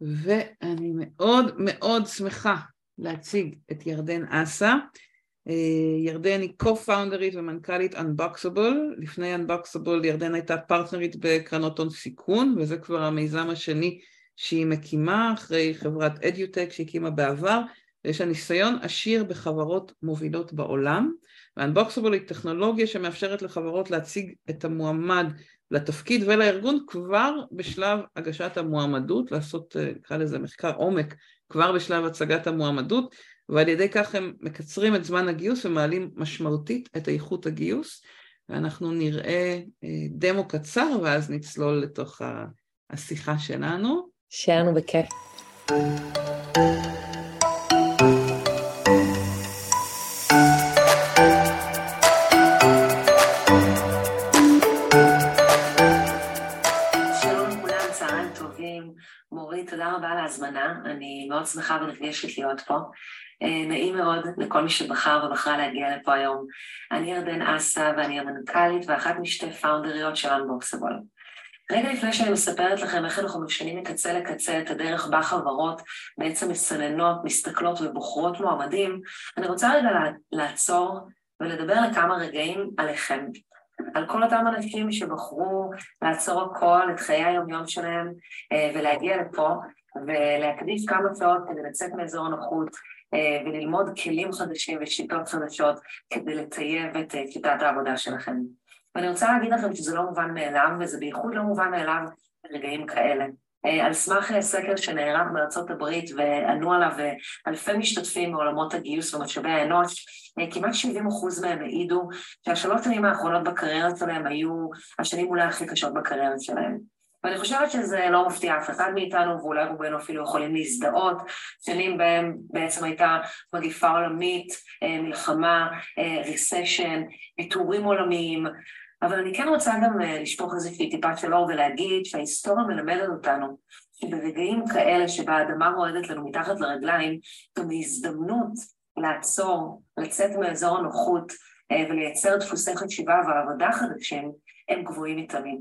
ואני מאוד מאוד שמחה להציג את ירדן אסה. אה, ירדן היא co-founderית ומנכ"לית Unboxable, לפני Unboxable ירדן הייתה פרטנרית בקרנות הון סיכון, וזה כבר המיזם השני שהיא מקימה, אחרי חברת אדיוטק שהיא הקימה בעבר, ויש לה ניסיון עשיר בחברות מובילות בעולם, ו-Unboxable היא טכנולוגיה שמאפשרת לחברות להציג את המועמד לתפקיד ולארגון כבר בשלב הגשת המועמדות, לעשות, אה, נקרא לזה מחקר עומק, כבר בשלב הצגת המועמדות, ועל ידי כך הם מקצרים את זמן הגיוס ומעלים משמעותית את איכות הגיוס, ואנחנו נראה אה, דמו קצר ואז נצלול לתוך השיחה שלנו. שיהיה לנו בכיף. תודה רבה על ההזמנה, אני מאוד שמחה ונרגשת להיות פה. אה, נעים מאוד לכל מי שבחר ובחרה להגיע לפה היום. אני ירדן אסה ואני המנכ"לית ואחת משתי פאונדריות של Unboxable. רגע לפני שאני מספרת לכם איך אנחנו משנים מקצה לקצה את הדרך בה חברות בעצם מסננות, מסתכלות ובוחרות מועמדים, אני רוצה רגע לעצור ולדבר לכמה רגעים עליכם. על כל אותם אנשים שבחרו לעצור הכל, את חיי היומיום שלהם, אה, ולהגיע לפה, ולהקדיש כמה שעות כדי לצאת מאזור הנוחות, אה, וללמוד כלים חדשים ושיטות חדשות כדי לטייב את אה, שיטת העבודה שלכם. ואני רוצה להגיד לכם שזה לא מובן מאליו, וזה בייחוד לא מובן מאליו ברגעים כאלה. אה, על סמך סקר שנערך בארצות הברית וענו עליו אלפי משתתפים מעולמות הגיוס ומשאבי האנוש, כמעט 70 אחוז מהם העידו שהשלוש שנים האחרונות בקריירה שלהם היו השנים אולי הכי קשות בקריירה שלהם. ואני חושבת שזה לא מפתיע אף אחד מאיתנו, ואולי רובנו אפילו יכולים להזדהות, שנים בהם בעצם הייתה מגיפה עולמית, אה, מלחמה, ריסשן, אה, פיטורים עולמיים, אבל אני כן רוצה גם אה, לשפוך איזושהי טיפה של אור ולהגיד שההיסטוריה מלמדת אותנו שברגעים כאלה שבה האדמה רועדת לנו מתחת לרגליים, גם הזדמנות לעצור, לצאת מאזור הנוחות ולייצר דפוסי חשיבה ועבודה חדשים, הם גבוהים מתמיד.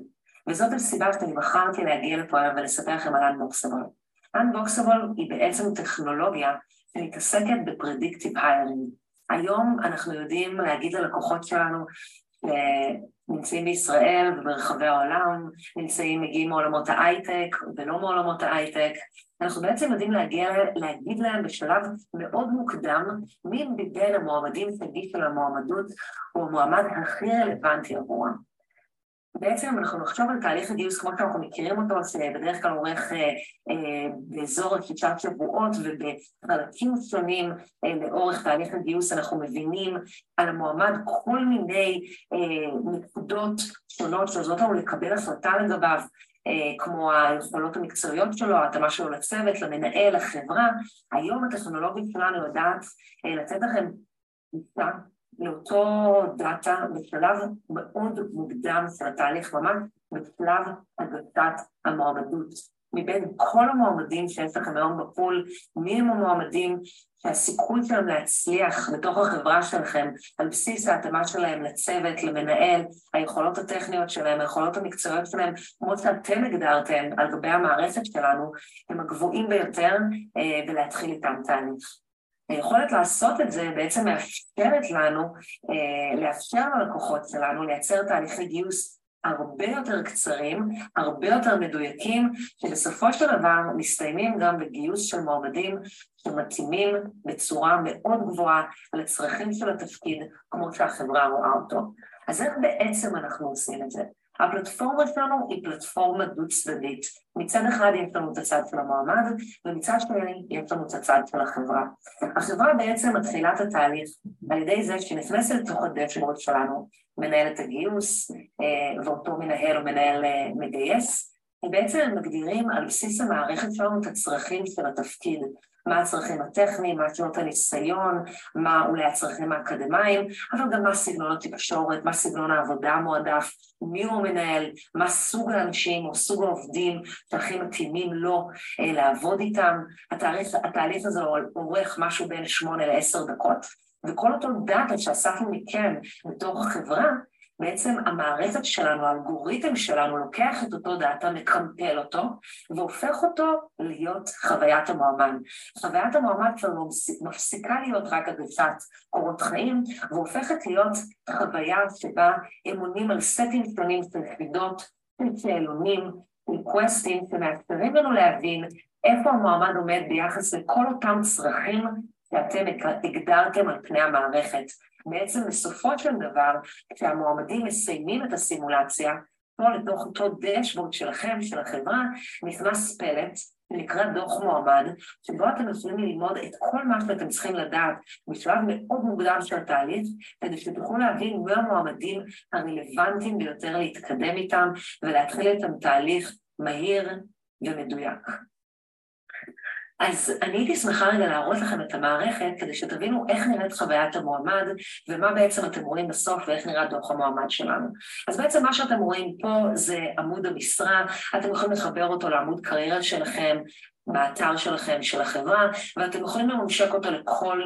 וזאת הסיבה שאני בחרתי להגיע לפה היום ולספר לכם על Unboxable. Unboxable היא בעצם טכנולוגיה שמתעסקת בפרדיקטיב היירינג. היום אנחנו יודעים להגיד ללקוחות שלנו שנמצאים בישראל וברחבי העולם, נמצאים, מגיעים מעולמות ההייטק ולא מעולמות ההייטק, אנחנו בעצם יודעים להגיע, להגיד להם בשלב מאוד מוקדם מי מבין המועמדים שהגישו למועמדות הוא המועמד הכי רלוונטי עבורם. בעצם אנחנו נחשוב על תהליך הגיוס כמו שאנחנו מכירים אותו, שבדרך כלל עורך אה, אה, באזור השישה שבועות ובחלקים שונים אה, לאורך תהליך הגיוס אנחנו מבינים על המועמד כל מיני אה, נקודות שונות שעוזרות לנו לקבל החלטה לגביו, אה, כמו היכולות המקצועיות שלו, ההתאמה שלו לצוות, למנהל, לחברה. היום הטכנולוגיה שלנו יודעת אה, לתת לכם לאותו דאטה בשלב מאוד מוקדם של התהליך, ממש בשלב הגשת המועמדות. מבין כל המועמדים שיש לכם היום בפול, מי הם המועמדים שהסיכוי שלהם להצליח בתוך החברה שלכם על בסיס ההתאמה שלהם לצוות, למנהל, היכולות הטכניות שלהם, היכולות המקצועיות שלהם, כמו שאתם הגדרתם על גבי המערכת שלנו, הם הגבוהים ביותר אה, ולהתחיל איתם תהליך. היכולת לעשות את זה בעצם מאפשרת לנו, אה, לאפשר ללקוחות שלנו לייצר תהליכי גיוס הרבה יותר קצרים, הרבה יותר מדויקים, שבסופו של דבר מסתיימים גם בגיוס של מועמדים שמתאימים בצורה מאוד גבוהה לצרכים של התפקיד, כמו שהחברה רואה אותו. אז איך בעצם אנחנו עושים את זה? הפלטפורמה שלנו היא פלטפורמה דו-צדדית. מצד אחד יש לנו את הצד של המועמד, ומצד שני יש לנו את הצד של החברה. החברה בעצם מתחילה את התהליך על ידי זה שנכנסת לתוך הדשבורד שלנו, מנהלת הגיוס, אה, ואותו מנהל או מנהל אה, מגייס, ובעצם מגדירים על בסיס המערכת שלנו את הצרכים של התפקיד, מה הצרכים הטכניים, מה שנות הניסיון, מה אולי הצרכים האקדמיים, אבל גם מה סגנון התקשורת, מה סגנון העבודה המועדף, מי הוא המנהל, מה סוג האנשים או סוג העובדים שהכי מתאימים לו אה, לעבוד איתם. התהליך, התהליך הזה אורך משהו בין שמונה לעשר דקות, וכל אותו דאטה שאספנו מכם בתוך החברה, בעצם המערכת שלנו, האלגוריתם שלנו, לוקח את אותו דאטה, מקמפל אותו, והופך אותו להיות חוויית המועמד. חוויית המועמד כבר מפסיקה להיות רק הגשת קורות חיים, והופכת להיות חוויה שבה הם עונים על סטים שונים של יחידות, של שאלונים, של קווסטים, שמאפשרים לנו להבין איפה המועמד עומד ביחס לכל אותם צרכים שאתם הגדרתם על פני המערכת. בעצם בסופו של דבר, כשהמועמדים מסיימים את הסימולציה, פה לתוך אותו דשבורד שלכם, של החברה, נכנס פלט שנקרא דוח מועמד, שבו אתם יכולים ללמוד את כל מה שאתם צריכים לדעת בשלב מאוד מוקדם של התהליך, כדי שתוכלו להבין מי המועמדים הרלוונטיים ביותר להתקדם איתם ולהתחיל איתם תהליך מהיר ומדויק. אז אני הייתי שמחה רגע להראות לכם את המערכת כדי שתבינו איך נראית חוויית המועמד ומה בעצם אתם רואים בסוף ואיך נראה דוח המועמד שלנו. אז בעצם מה שאתם רואים פה זה עמוד המשרה, אתם יכולים לחבר אותו לעמוד קריירה שלכם, באתר שלכם, של החברה, ואתם יכולים לממשק אותו לכל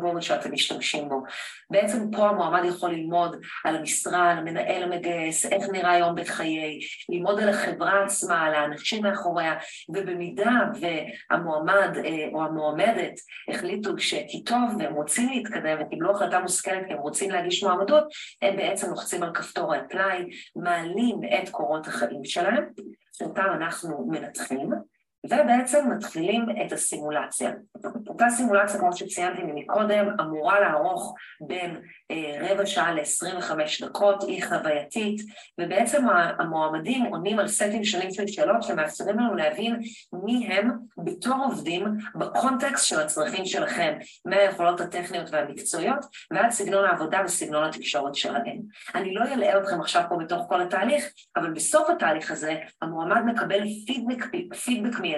בורד שאתם משתמשים בו. בעצם פה המועמד יכול ללמוד על המשרה, על המנהל המגייס, איך נראה יום בחיי, ללמוד על החברה עצמה, על האנשים מאחוריה, ובמידה והמועמד אה, או המועמדת החליטו שכי טוב והם רוצים להתקדם וקיבלו החלטה מושכלת כי הם רוצים להגיש מועמדות, הם בעצם לוחצים על כפתור ה-apply, מעלים את קורות החיים שלהם, שאותם אנחנו מנתחים. ובעצם מתחילים את הסימולציה. אותה סימולציה, כמו שציינתי מקודם, אמורה לערוך בין אה, רבע שעה ל-25 דקות, היא חווייתית, ובעצם המועמדים עונים על סטים שונים של שאלות שמאפשרים לנו להבין מי הם בתור עובדים בקונטקסט של הצרכים שלכם, מהיכולות הטכניות והמקצועיות ועד סגנון העבודה וסגנון התקשורת שלהם. אני לא אלאה אתכם עכשיו פה בתוך כל התהליך, אבל בסוף התהליך הזה המועמד מקבל פידבק, פידבק מיידי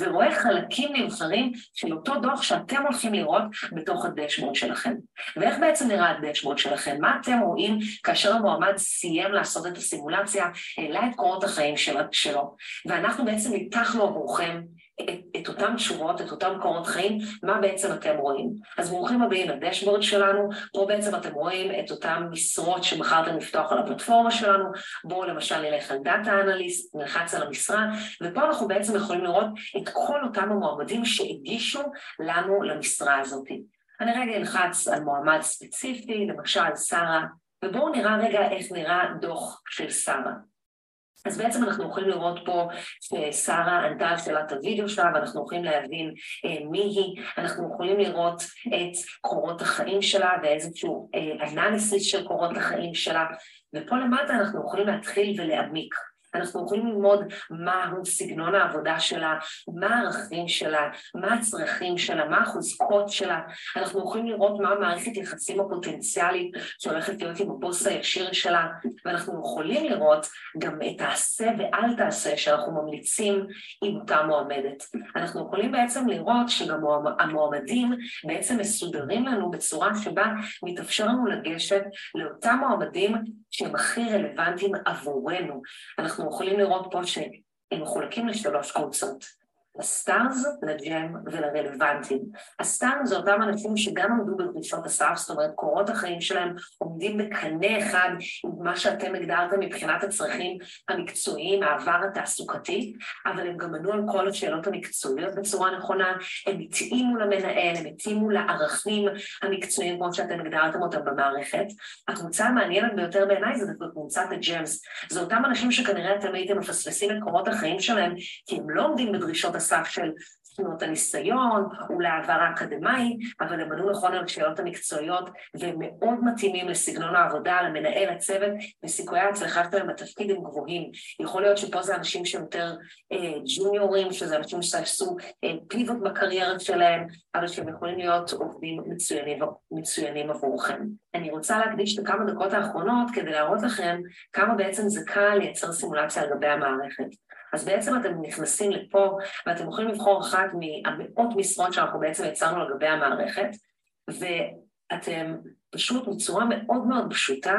ורואה חלקים נבחרים של אותו דוח שאתם הולכים לראות בתוך הדשבורד שלכם. ואיך בעצם נראה הדשבורד שלכם? מה אתם רואים כאשר המועמד סיים לעשות את הסימולציה, העלה את קורות החיים שלו, ואנחנו בעצם ניתחנו עבורכם את, את אותן תשובות, את אותם קורות חיים, מה בעצם אתם רואים. אז ברוכים הבאים לדשבורד שלנו, פה בעצם אתם רואים את אותן משרות שבחרתם לפתוח על הפלטפורמה שלנו, בואו למשל נלך על דאטה אנליסט, נלחץ על המשרה, ופה אנחנו בעצם יכולים לראות את כל אותם המועמדים שהגישו לנו למשרה הזאת. אני רגע אלחץ על מועמד ספציפי, למשל שרה, ובואו נראה רגע איך נראה דוח של שרה. אז בעצם אנחנו יכולים לראות פה ששרה ענתה על שאלת הוידאו שלה ואנחנו יכולים להבין אה, מי היא, אנחנו יכולים לראות את קורות החיים שלה ואיזשהו אה, אנליסיס של קורות החיים שלה. ופה למטה אנחנו יכולים להתחיל ולהעמיק אנחנו יכולים ללמוד מהו סגנון העבודה שלה, מה הערכים שלה, מה הצרכים שלה, מה החוזקות שלה. אנחנו יכולים לראות מה המערכת יחסים הפוטנציאלית שהולכת להיות עם הבוס הישיר שלה, ואנחנו יכולים לראות גם את העשה ואל תעשה שאנחנו ממליצים עם אותה מועמדת. אנחנו יכולים בעצם לראות שגם המועמדים בעצם מסודרים לנו בצורה שבה מתאפשר לנו לגשת לאותם מועמדים שהם הכי רלוונטיים עבורנו. אנחנו יכולים לראות פה שהם מחולקים לשלוש קבוצות. ל stars, ל gem ולרלוונטים. ה stars זה אותם אנשים שגם עמדו בדרישות הסף, זאת אומרת קורות החיים שלהם עומדים בקנה אחד עם מה שאתם הגדרתם מבחינת הצרכים המקצועיים, העבר התעסוקתי, אבל הם גם ענו על כל השאלות המקצועיות בצורה נכונה, הם התאימו למנהל, הם התאימו לערכים המקצועיים כמו שאתם הגדרתם אותם במערכת. הקבוצה המעניינת ביותר בעיניי זה קבוצת ה gems, זה אותם אנשים שכנראה אתם הייתם מפספסים את קורות החיים שלהם כי הם לא עומדים בדרישות של שנות הניסיון, אולי העבר האקדמאי, אבל הם ענו נכון על השאלות המקצועיות והם מאוד מתאימים לסגנון העבודה, למנהל הצוות, וסיכויי ההצלחה שלהם בתפקיד הם גבוהים. יכול להיות שפה זה אנשים שהם יותר אה, ג'וניורים, שזה אנשים שעשו אה, פיבוט בקריירה שלהם, אבל שהם יכולים להיות עובדים מצוינים, מצוינים עבורכם. אני רוצה להקדיש את הכמה דקות האחרונות כדי להראות לכם כמה בעצם זה קל לייצר סימולציה על גבי המערכת. אז בעצם אתם נכנסים לפה ואתם יכולים לבחור אחת מהמאות משרות שאנחנו בעצם יצרנו לגבי המערכת, ואתם פשוט בצורה מאוד מאוד פשוטה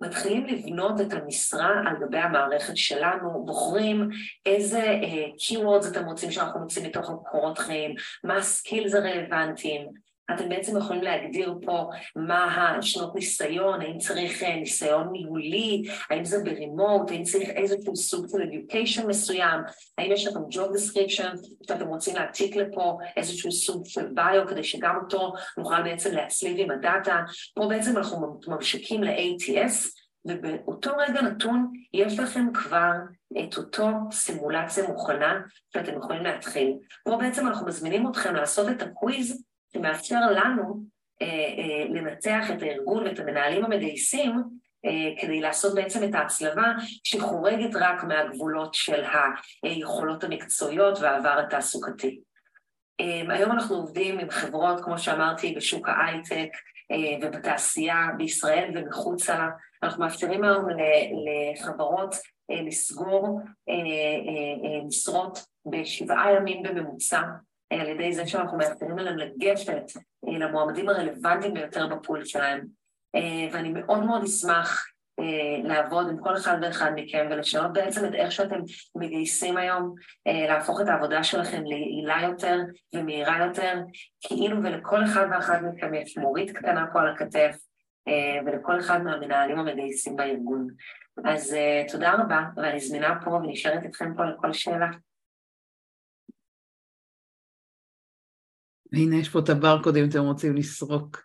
מתחילים לבנות את המשרה על גבי המערכת שלנו, בוחרים איזה uh, keywords אתם רוצים שאנחנו מוצאים מתוך מקורות חיים, מה הסקילס הרלוונטיים, אתם בעצם יכולים להגדיר פה מה השנות ניסיון, האם צריך אה, ניסיון ניהולי, האם זה ברימוט, האם צריך איזשהו סוג של education מסוים, האם יש לכם job description שאתם רוצים להעתיק לפה איזשהו סוג של ביו כדי שגם אותו נוכל בעצם להצליב עם הדאטה. פה בעצם אנחנו ממשיכים ל-ATS ובאותו רגע נתון יש לכם כבר את אותו סימולציה מוכנה שאתם יכולים להתחיל. פה בעצם אנחנו מזמינים אתכם לעשות את הקוויז שמאפשר לנו אה, אה, לנתח את הארגון ואת המנהלים המגייסים אה, כדי לעשות בעצם את ההצלבה שחורגת רק מהגבולות של היכולות המקצועיות והעבר התעסוקתי. אה, היום אנחנו עובדים עם חברות, כמו שאמרתי, בשוק ההייטק אה, ובתעשייה בישראל ומחוצה לה. אנחנו מאפשרים היום לחברות אה, לסגור משרות בשבעה ימים בממוצע, על ידי זה שאנחנו מאפשרים להם לגשת למועמדים הרלוונטיים ביותר בפול שלהם. ואני מאוד מאוד אשמח אה, לעבוד עם כל אחד ואחד מכם ולשנות בעצם את איך שאתם מגייסים היום, אה, להפוך את העבודה שלכם ליעילה יותר ומהירה יותר, כאילו ולכל אחד ואחד מכם יש מורית קטנה פה על הכתף אה, ולכל אחד מהמנהלים המגייסים בארגון. אז תודה רבה, ואני זמינה פה ונשארת איתכם פה לכל שאלה. הנה, יש פה את הברקוד אם אתם רוצים לסרוק.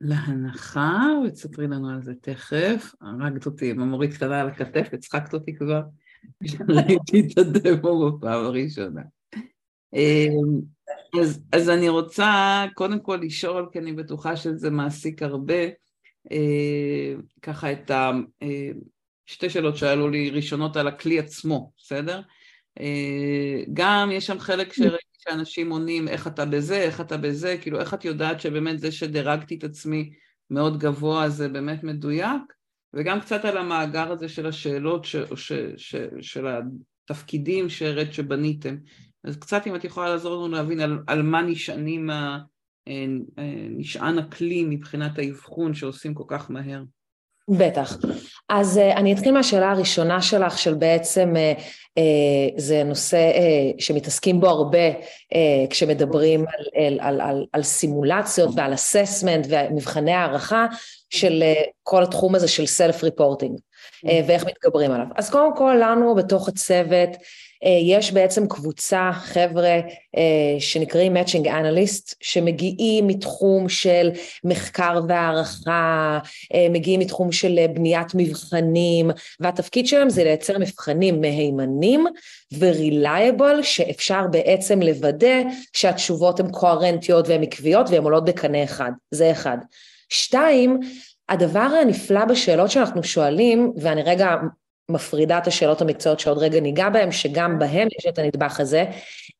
להנחה, ותספרי לנו על זה תכף. הרגת אותי עם המורית קטנה על הכתף, הצחקת אותי כבר, כשראיתי את הדמו בפעם הראשונה. אמ, אז, אז אני רוצה קודם כל לשאול, כי אני בטוחה שזה מעסיק הרבה, אה, ככה את ה... אה, שתי שאלות שעלו לי ראשונות על הכלי עצמו, בסדר? אה, גם יש שם חלק שראיתי שאנשים עונים איך אתה בזה, איך אתה בזה, כאילו איך את יודעת שבאמת זה שדירגתי את עצמי מאוד גבוה זה באמת מדויק, וגם קצת על המאגר הזה של השאלות ש, ש, ש, של התפקידים שהראית שבניתם. אז קצת אם את יכולה לעזור לנו להבין על, על מה נשענים, אה, אה, נשען הכלי מבחינת האבחון שעושים כל כך מהר. בטח. אז uh, אני אתחיל מהשאלה הראשונה שלך, של בעצם, uh, uh, זה נושא שמתעסקים בו הרבה כשמדברים על, על, על, על, על סימולציות ועל אססמנט ומבחני הערכה של כל התחום הזה של סלף ריפורטינג, ואיך מתגברים עליו. אז קודם כל לנו בתוך הצוות, אה, יש בעצם קבוצה, חבר'ה אה, שנקראים Matching Analyst, שמגיעים מתחום של מחקר והערכה, אה, מגיעים מתחום של בניית מבחנים, והתפקיד שלהם זה לייצר מבחנים מהימנים ו-reliable, שאפשר בעצם לוודא שהתשובות הן קוהרנטיות והן עקביות והן עולות בקנה אחד, זה אחד. שתיים, הדבר הנפלא בשאלות שאנחנו שואלים, ואני רגע מפרידה את השאלות המקצועיות שעוד רגע ניגע בהן, שגם בהן יש את הנדבך הזה,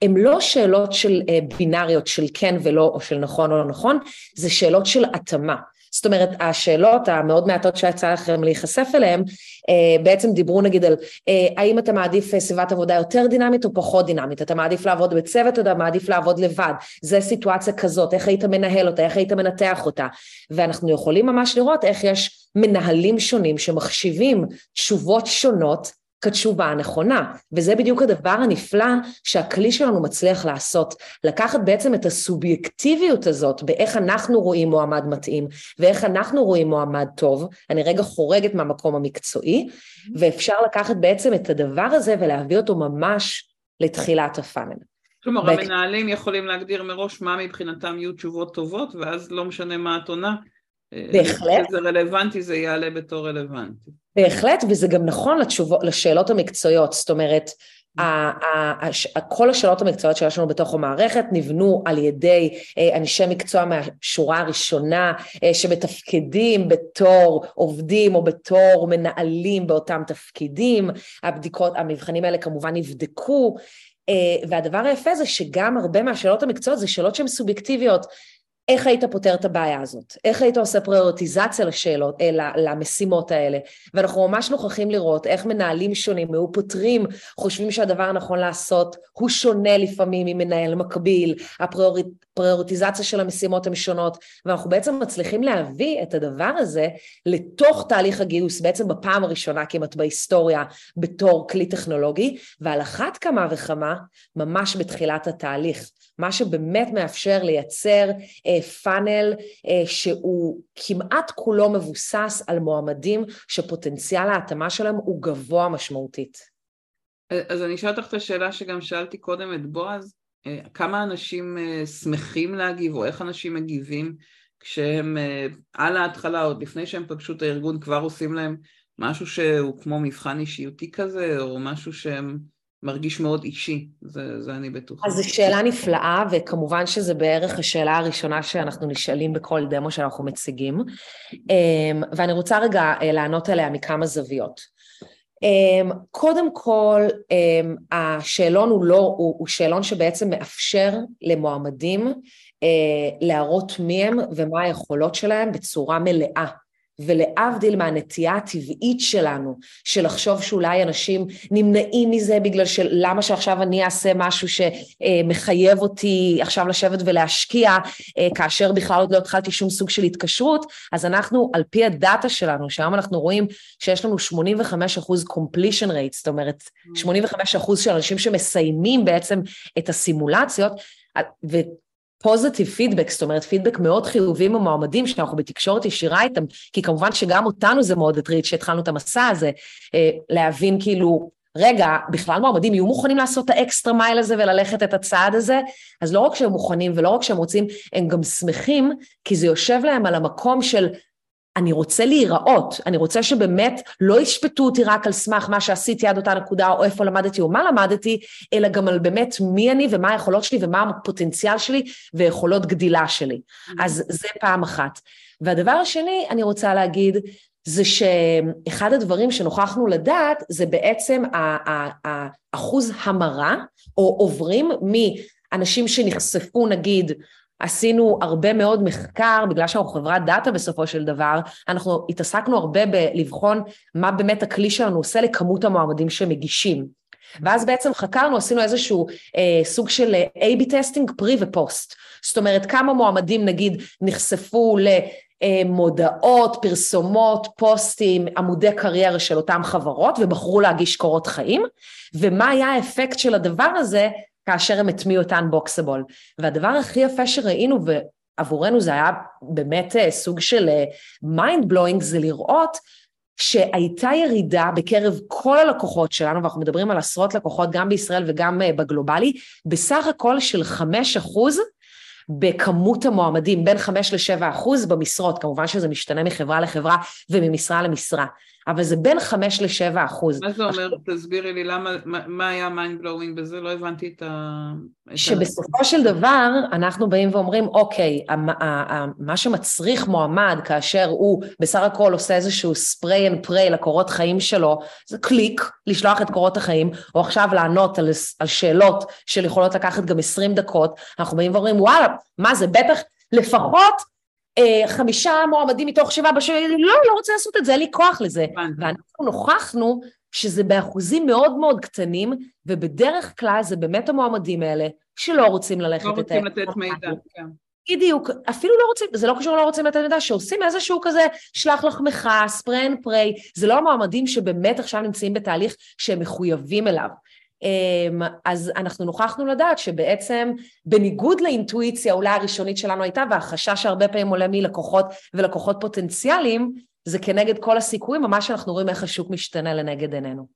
הן לא שאלות של אה, בינאריות של כן ולא, או של נכון או לא נכון, זה שאלות של התאמה. זאת אומרת, השאלות המאוד מעטות שיצא לכם להיחשף אליהן, אה, בעצם דיברו נגיד על אה, האם אתה מעדיף סביבת עבודה יותר דינמית או פחות דינמית, אתה מעדיף לעבוד בצוות או אתה מעדיף לעבוד לבד, זה סיטואציה כזאת, איך היית מנהל אותה, איך היית מנתח אותה, ואנחנו יכולים ממש לראות איך יש מנהלים שונים שמחשיבים תשובות שונות כתשובה הנכונה, וזה בדיוק הדבר הנפלא שהכלי שלנו מצליח לעשות, לקחת בעצם את הסובייקטיביות הזאת באיך אנחנו רואים מועמד מתאים ואיך אנחנו רואים מועמד טוב, אני רגע חורגת מהמקום המקצועי, ואפשר לקחת בעצם את הדבר הזה ולהביא אותו ממש לתחילת הפאנל. כלומר, בק... המנהלים יכולים להגדיר מראש מה מבחינתם יהיו תשובות טובות, ואז לא משנה מה את עונה. בהחלט. זה רלוונטי, זה יעלה בתור רלוונטי. בהחלט, וזה גם נכון לתשובות, לשאלות המקצועיות, זאת אומרת, כל השאלות המקצועיות שיש לנו בתוך המערכת נבנו על ידי אה, אנשי מקצוע מהשורה הראשונה אה, שמתפקדים בתור עובדים או בתור מנהלים באותם תפקידים, הבדיקות, המבחנים האלה כמובן נבדקו. אה, והדבר היפה זה שגם הרבה מהשאלות המקצועיות זה שאלות שהן סובייקטיביות איך היית פותר את הבעיה הזאת? איך היית עושה פריורטיזציה לשאלות, אלא למשימות האלה? ואנחנו ממש נוכחים לראות איך מנהלים שונים היו פותרים, חושבים שהדבר הנכון לעשות הוא שונה לפעמים ממנהל מקביל, הפריור... פריוריטיזציה של המשימות הן שונות, ואנחנו בעצם מצליחים להביא את הדבר הזה לתוך תהליך הגיוס, בעצם בפעם הראשונה כמעט בהיסטוריה, בתור כלי טכנולוגי, ועל אחת כמה וכמה, ממש בתחילת התהליך. מה שבאמת מאפשר לייצר אה, פאנל אה, שהוא כמעט כולו מבוסס על מועמדים שפוטנציאל ההתאמה שלהם הוא גבוה משמעותית. אז אני אשאל אותך את השאלה שגם שאלתי קודם את בועז, אה, כמה אנשים אה, שמחים להגיב או איך אנשים מגיבים כשהם אה, על ההתחלה, עוד לפני שהם פגשו את הארגון, כבר עושים להם משהו שהוא כמו מבחן אישיותי כזה, או משהו שהם מרגיש מאוד אישי, זה, זה אני בטוחה. אז זו שאלה נפלאה, וכמובן שזה בערך השאלה הראשונה שאנחנו נשאלים בכל דמו שאנחנו מציגים, ואני רוצה רגע לענות עליה מכמה זוויות. אמ, קודם כל, אמ, השאלון הוא לא, הוא, הוא שאלון שבעצם מאפשר למועמדים אה, להראות מי הם ומה היכולות שלהם בצורה מלאה. ולהבדיל מהנטייה הטבעית שלנו, של לחשוב שאולי אנשים נמנעים מזה בגלל של למה שעכשיו אני אעשה משהו שמחייב אותי עכשיו לשבת ולהשקיע, אה, כאשר בכלל עוד לא התחלתי שום סוג של התקשרות, אז אנחנו, על פי הדאטה שלנו, שהיום אנחנו רואים שיש לנו 85 אחוז completion rate, זאת אומרת, 85 אחוז של אנשים שמסיימים בעצם את הסימולציות, ו... positive feedback, זאת אומרת פידבק מאוד חיובי ממועמדים שאנחנו בתקשורת ישירה איתם, כי כמובן שגם אותנו זה מאוד הטריד שהתחלנו את המסע הזה, אה, להבין כאילו, רגע, בכלל מועמדים יהיו מוכנים לעשות את ה extra mile הזה וללכת את הצעד הזה? אז לא רק שהם מוכנים ולא רק שהם רוצים, הם גם שמחים, כי זה יושב להם על המקום של אני רוצה להיראות, אני רוצה שבאמת לא ישפטו אותי רק על סמך מה שעשיתי עד אותה נקודה או איפה למדתי או מה למדתי, אלא גם על באמת מי אני ומה היכולות שלי ומה הפוטנציאל שלי ויכולות גדילה שלי. Mm-hmm. אז זה פעם אחת. והדבר השני, אני רוצה להגיד, זה שאחד הדברים שנוכחנו לדעת זה בעצם האחוז המרה, או עוברים מאנשים שנחשפו נגיד עשינו הרבה מאוד מחקר, בגלל שאנחנו חברת דאטה בסופו של דבר, אנחנו התעסקנו הרבה בלבחון מה באמת הכלי שלנו עושה לכמות המועמדים שמגישים. ואז בעצם חקרנו, עשינו איזשהו אה, סוג של אה, A-B testing pre ו post. זאת אומרת, כמה מועמדים נגיד נחשפו למודעות, פרסומות, פוסטים, עמודי קריירה של אותם חברות ובחרו להגיש קורות חיים, ומה היה האפקט של הדבר הזה כאשר הם הטמיעו את Unboxable. והדבר הכי יפה שראינו, ועבורנו זה היה באמת אה, סוג של אה, mind blowing, זה לראות שהייתה ירידה בקרב כל הלקוחות שלנו, ואנחנו מדברים על עשרות לקוחות גם בישראל וגם אה, בגלובלי, בסך הכל של חמש אחוז בכמות המועמדים, בין חמש לשבע אחוז במשרות, כמובן שזה משתנה מחברה לחברה וממשרה למשרה. אבל זה בין חמש לשבע אחוז. מה זה אומר? תסבירי לי למה, מה, היה mind blowing בזה? לא הבנתי את ה... שבסופו של דבר אנחנו באים ואומרים, אוקיי, מה שמצריך מועמד כאשר הוא בסך הכל עושה איזשהו spray and pray לקורות חיים שלו, זה קליק, לשלוח את קורות החיים, או עכשיו לענות על, על שאלות של יכולות לקחת גם עשרים דקות, אנחנו באים ואומרים, וואלה, מה זה, בטח לפחות חמישה מועמדים מתוך שבעה בשביל, לא, לא רוצה לעשות את זה, אין לי כוח לזה. ואנחנו נוכחנו שזה באחוזים מאוד מאוד קטנים, ובדרך כלל זה באמת המועמדים האלה שלא רוצים ללכת לא את ה... לא רוצים לתת מידע, כן. בדיוק, אפילו לא רוצים, זה לא קשור לא רוצים לתת מידע, שעושים איזשהו כזה שלח לחמך, ספרי אנד פריי, זה לא המועמדים שבאמת עכשיו נמצאים בתהליך שהם מחויבים אליו. אמ, אז אנחנו נוכחנו לדעת שבעצם בניגוד לאינטואיציה אולי הראשונית שלנו הייתה והחשש שהרבה פעמים עולה מלקוחות ולקוחות פוטנציאליים זה כנגד כל הסיכויים, ממש אנחנו רואים איך השוק משתנה לנגד עינינו.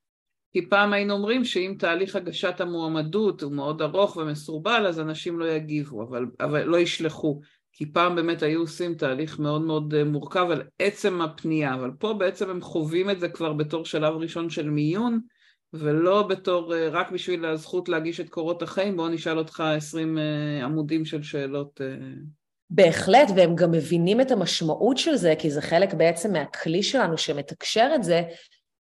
כי פעם היינו אומרים שאם תהליך הגשת המועמדות הוא מאוד ארוך ומסורבל אז אנשים לא יגיבו, אבל, אבל לא ישלחו. כי פעם באמת היו עושים תהליך מאוד מאוד אה, מורכב על עצם הפנייה, אבל פה בעצם הם חווים את זה כבר בתור שלב ראשון של מיון, ולא בתור, אה, רק בשביל הזכות להגיש את קורות החיים, בואו נשאל אותך עשרים אה, עמודים של שאלות. אה. בהחלט, והם גם מבינים את המשמעות של זה, כי זה חלק בעצם מהכלי שלנו שמתקשר את זה,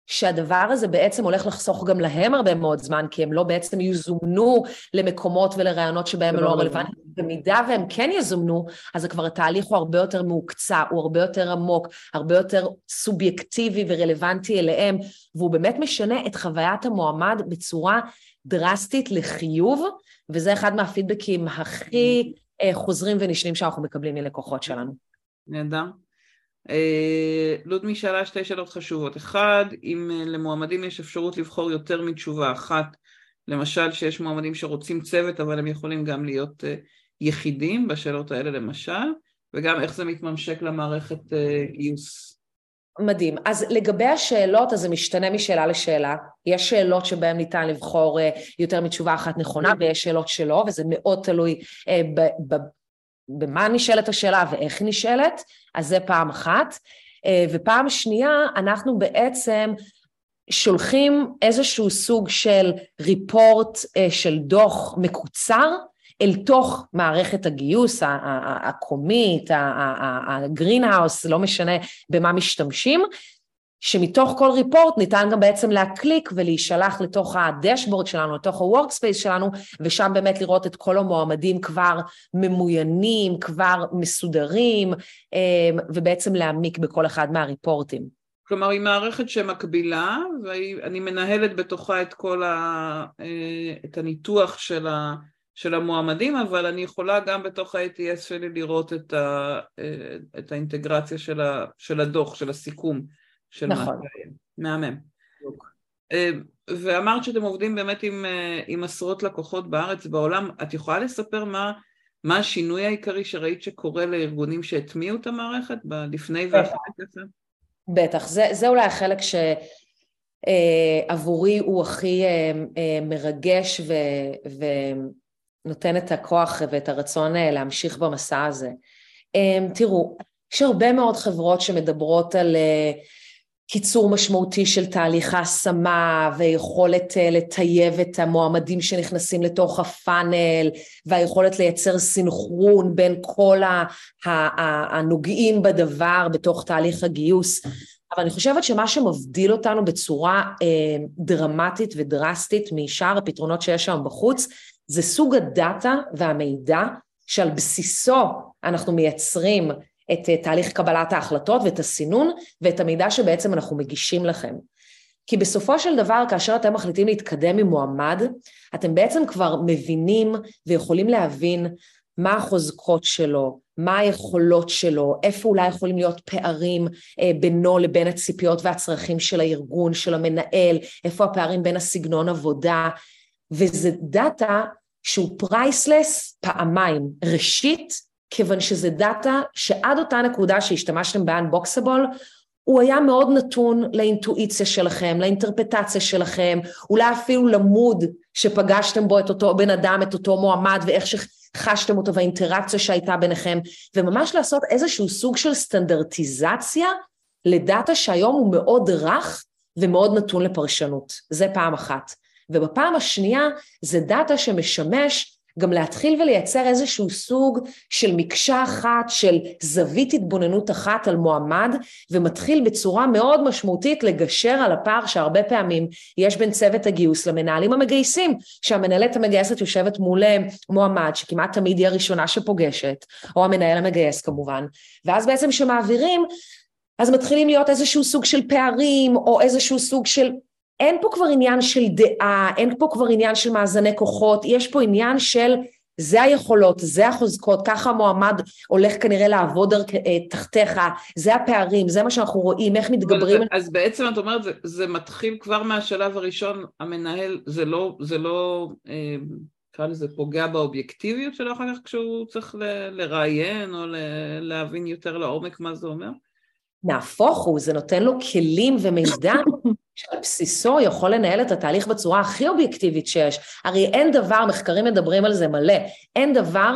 שהדבר הזה בעצם הולך לחסוך גם להם הרבה מאוד זמן, כי הם לא בעצם יזומנו למקומות ולרעיונות שבהם הם לא רלוונטיים. במידה והם כן יזומנו, אז כבר התהליך הוא הרבה יותר מהוקצע, הוא הרבה יותר עמוק, הרבה יותר סובייקטיבי ורלוונטי אליהם, והוא באמת משנה את חוויית המועמד בצורה דרסטית לחיוב, וזה אחד מהפידבקים הכי חוזרים ונשנים שאנחנו מקבלים מלקוחות שלנו. נהדר. לודמי שאלה שתי שאלות חשובות. אחד, אם למועמדים יש אפשרות לבחור יותר מתשובה אחת, למשל שיש מועמדים שרוצים צוות אבל הם יכולים גם להיות יחידים בשאלות האלה למשל, וגם איך זה מתממשק למערכת גיוס. מדהים. אז לגבי השאלות, אז זה משתנה משאלה לשאלה. יש שאלות שבהן ניתן לבחור יותר מתשובה אחת נכונה, ויש שאלות שלא, וזה מאוד תלוי במה נשאלת השאלה ואיך היא נשאלת, אז זה פעם אחת. ופעם שנייה, אנחנו בעצם שולחים איזשהו סוג של ריפורט של דוח מקוצר, אל תוך מערכת הגיוס הקומית, הגרינהאוס, לא משנה במה משתמשים, שמתוך כל ריפורט ניתן גם בעצם להקליק ולהישלח לתוך הדשבורד שלנו, לתוך ה-workspace שלנו, ושם באמת לראות את כל המועמדים כבר ממוינים, כבר מסודרים, ובעצם להעמיק בכל אחד מהריפורטים. כלומר, היא מערכת שמקבילה, ואני מנהלת בתוכה את כל ה... את הניתוח של ה... של המועמדים, אבל אני יכולה גם בתוך ה-ATS שלי לראות את, ה, את האינטגרציה של, ה, של הדוח, של הסיכום של נכון. מה שהיה. מהמם. אה, ואמרת שאתם עובדים באמת עם, אה, עם עשרות לקוחות בארץ ובעולם, את יכולה לספר מה, מה השינוי העיקרי שראית שקורה לארגונים שהטמיעו את המערכת לפני ואחרי כזה? בטח, זה, זה אולי החלק ש... עבורי הוא הכי מרגש ו, ו, נותן את הכוח ואת הרצון אה, להמשיך במסע הזה. תראו, יש הרבה מאוד חברות שמדברות על אה, קיצור משמעותי של תהליך ההשמה ויכולת אה, לטייב את המועמדים שנכנסים לתוך הפאנל והיכולת לייצר סינכרון בין כל הנוגעים בדבר בתוך תהליך הגיוס. אבל אני חושבת שמה שמבדיל אותנו בצורה דרמטית ודרסטית משאר הפתרונות שיש שם בחוץ זה סוג הדאטה והמידע שעל בסיסו אנחנו מייצרים את אה, תהליך קבלת ההחלטות ואת הסינון ואת המידע שבעצם אנחנו מגישים לכם. כי בסופו של דבר, כאשר אתם מחליטים להתקדם עם מועמד, אתם בעצם כבר מבינים ויכולים להבין מה החוזקות שלו, מה היכולות שלו, איפה אולי יכולים להיות פערים אה, בינו לבין הציפיות והצרכים של הארגון, של המנהל, איפה הפערים בין הסגנון עבודה, וזה דאטה שהוא priceless פעמיים. ראשית, כיוון שזה דאטה שעד אותה נקודה שהשתמשתם ב Unboxable, הוא היה מאוד נתון לאינטואיציה שלכם, לאינטרפרטציה שלכם, אולי אפילו ל mood שפגשתם בו את אותו בן אדם, את אותו מועמד, ואיך שחשתם אותו והאינטראקציה שהייתה ביניכם, וממש לעשות איזשהו סוג של סטנדרטיזציה לדאטה שהיום הוא מאוד רך ומאוד נתון לפרשנות. זה פעם אחת. ובפעם השנייה זה דאטה שמשמש גם להתחיל ולייצר איזשהו סוג של מקשה אחת, של זווית התבוננות אחת על מועמד, ומתחיל בצורה מאוד משמעותית לגשר על הפער שהרבה פעמים יש בין צוות הגיוס למנהלים המגייסים, שהמנהלת המגייסת יושבת מול אה, מועמד, שכמעט תמיד היא הראשונה שפוגשת, או המנהל המגייס כמובן, ואז בעצם שמעבירים, אז מתחילים להיות איזשהו סוג של פערים, או איזשהו סוג של אין פה כבר עניין של דעה, אין פה כבר עניין של מאזני כוחות, יש פה עניין של זה היכולות, זה החוזקות, ככה המועמד הולך כנראה לעבוד אה, תחתיך, זה הפערים, זה מה שאנחנו רואים, איך מתגברים. אז בעצם את אומרת, זה, זה מתחיל כבר מהשלב הראשון, המנהל, זה לא, זה לא, אה, נקרא לזה פוגע באובייקטיביות שלו אחר כך כשהוא צריך ל, לראיין או ל, להבין יותר לעומק מה זה אומר? נהפוך הוא, זה נותן לו כלים ומידע שעל בסיסו יכול לנהל את התהליך בצורה הכי אובייקטיבית שיש. הרי אין דבר, מחקרים מדברים על זה מלא, אין דבר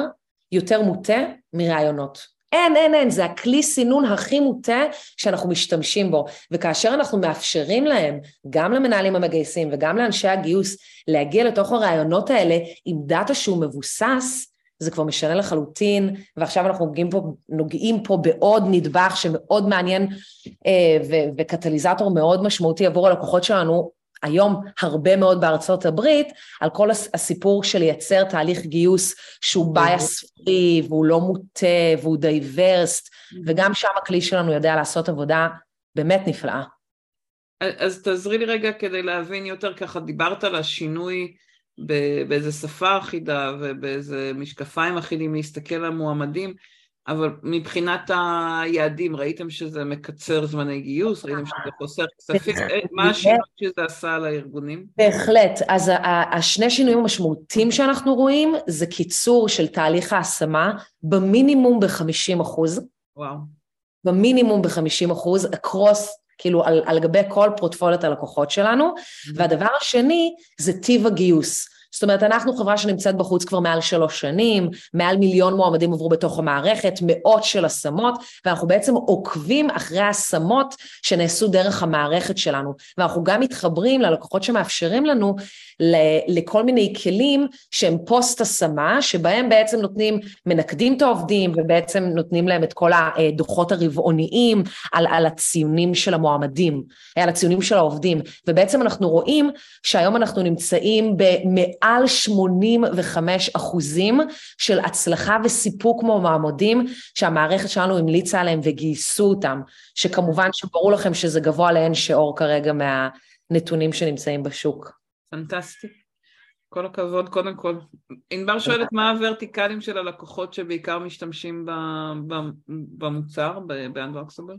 יותר מוטה מרעיונות. אין, אין, אין, זה הכלי סינון הכי מוטה שאנחנו משתמשים בו. וכאשר אנחנו מאפשרים להם, גם למנהלים המגייסים וגם לאנשי הגיוס, להגיע לתוך הרעיונות האלה עם data שהוא מבוסס, זה כבר משנה לחלוטין, ועכשיו אנחנו נוגעים פה, נוגעים פה בעוד נדבך שמאוד מעניין אה, ו- וקטליזטור מאוד משמעותי עבור הלקוחות שלנו, היום הרבה מאוד בארצות הברית, על כל הסיפור של לייצר תהליך גיוס שהוא bias free והוא לא מוטה והוא diverse, וגם שם הכלי שלנו יודע לעשות עבודה באמת נפלאה. אז תעזרי לי רגע כדי להבין יותר, ככה דיברת על השינוי באיזה שפה אחידה ובאיזה משקפיים אחידים להסתכל על מועמדים, אבל מבחינת היעדים, ראיתם שזה מקצר זמני גיוס? ראיתם שזה חוסר כספים? אה, מה השינוי שזה עשה לארגונים? בהחלט. אז השני שינויים המשמעותיים שאנחנו רואים זה קיצור של תהליך ההשמה במינימום ב-50 אחוז. וואו. במינימום ב-50 אחוז, across כאילו על, על גבי כל פרוטפוליית הלקוחות שלנו, mm-hmm. והדבר השני זה טיב הגיוס. זאת אומרת, אנחנו חברה שנמצאת בחוץ כבר מעל שלוש שנים, מעל מיליון מועמדים עברו בתוך המערכת, מאות של השמות, ואנחנו בעצם עוקבים אחרי ההשמות שנעשו דרך המערכת שלנו. ואנחנו גם מתחברים ללקוחות שמאפשרים לנו לכל מיני כלים שהם פוסט השמה, שבהם בעצם נותנים, מנקדים את העובדים ובעצם נותנים להם את כל הדוחות הרבעוניים על, על הציונים של המועמדים, על הציונים של העובדים. ובעצם אנחנו רואים שהיום אנחנו נמצאים במעל 85 אחוזים של הצלחה וסיפוק כמו מעמודים שהמערכת שלנו המליצה עליהם וגייסו אותם, שכמובן שברור לכם שזה גבוה לאין שיעור כרגע מהנתונים שנמצאים בשוק. פנטסטי. כל הכבוד, קודם כל. ענבר שואלת מה הוורטיקלים של הלקוחות שבעיקר משתמשים במוצר, ב-Unboxable?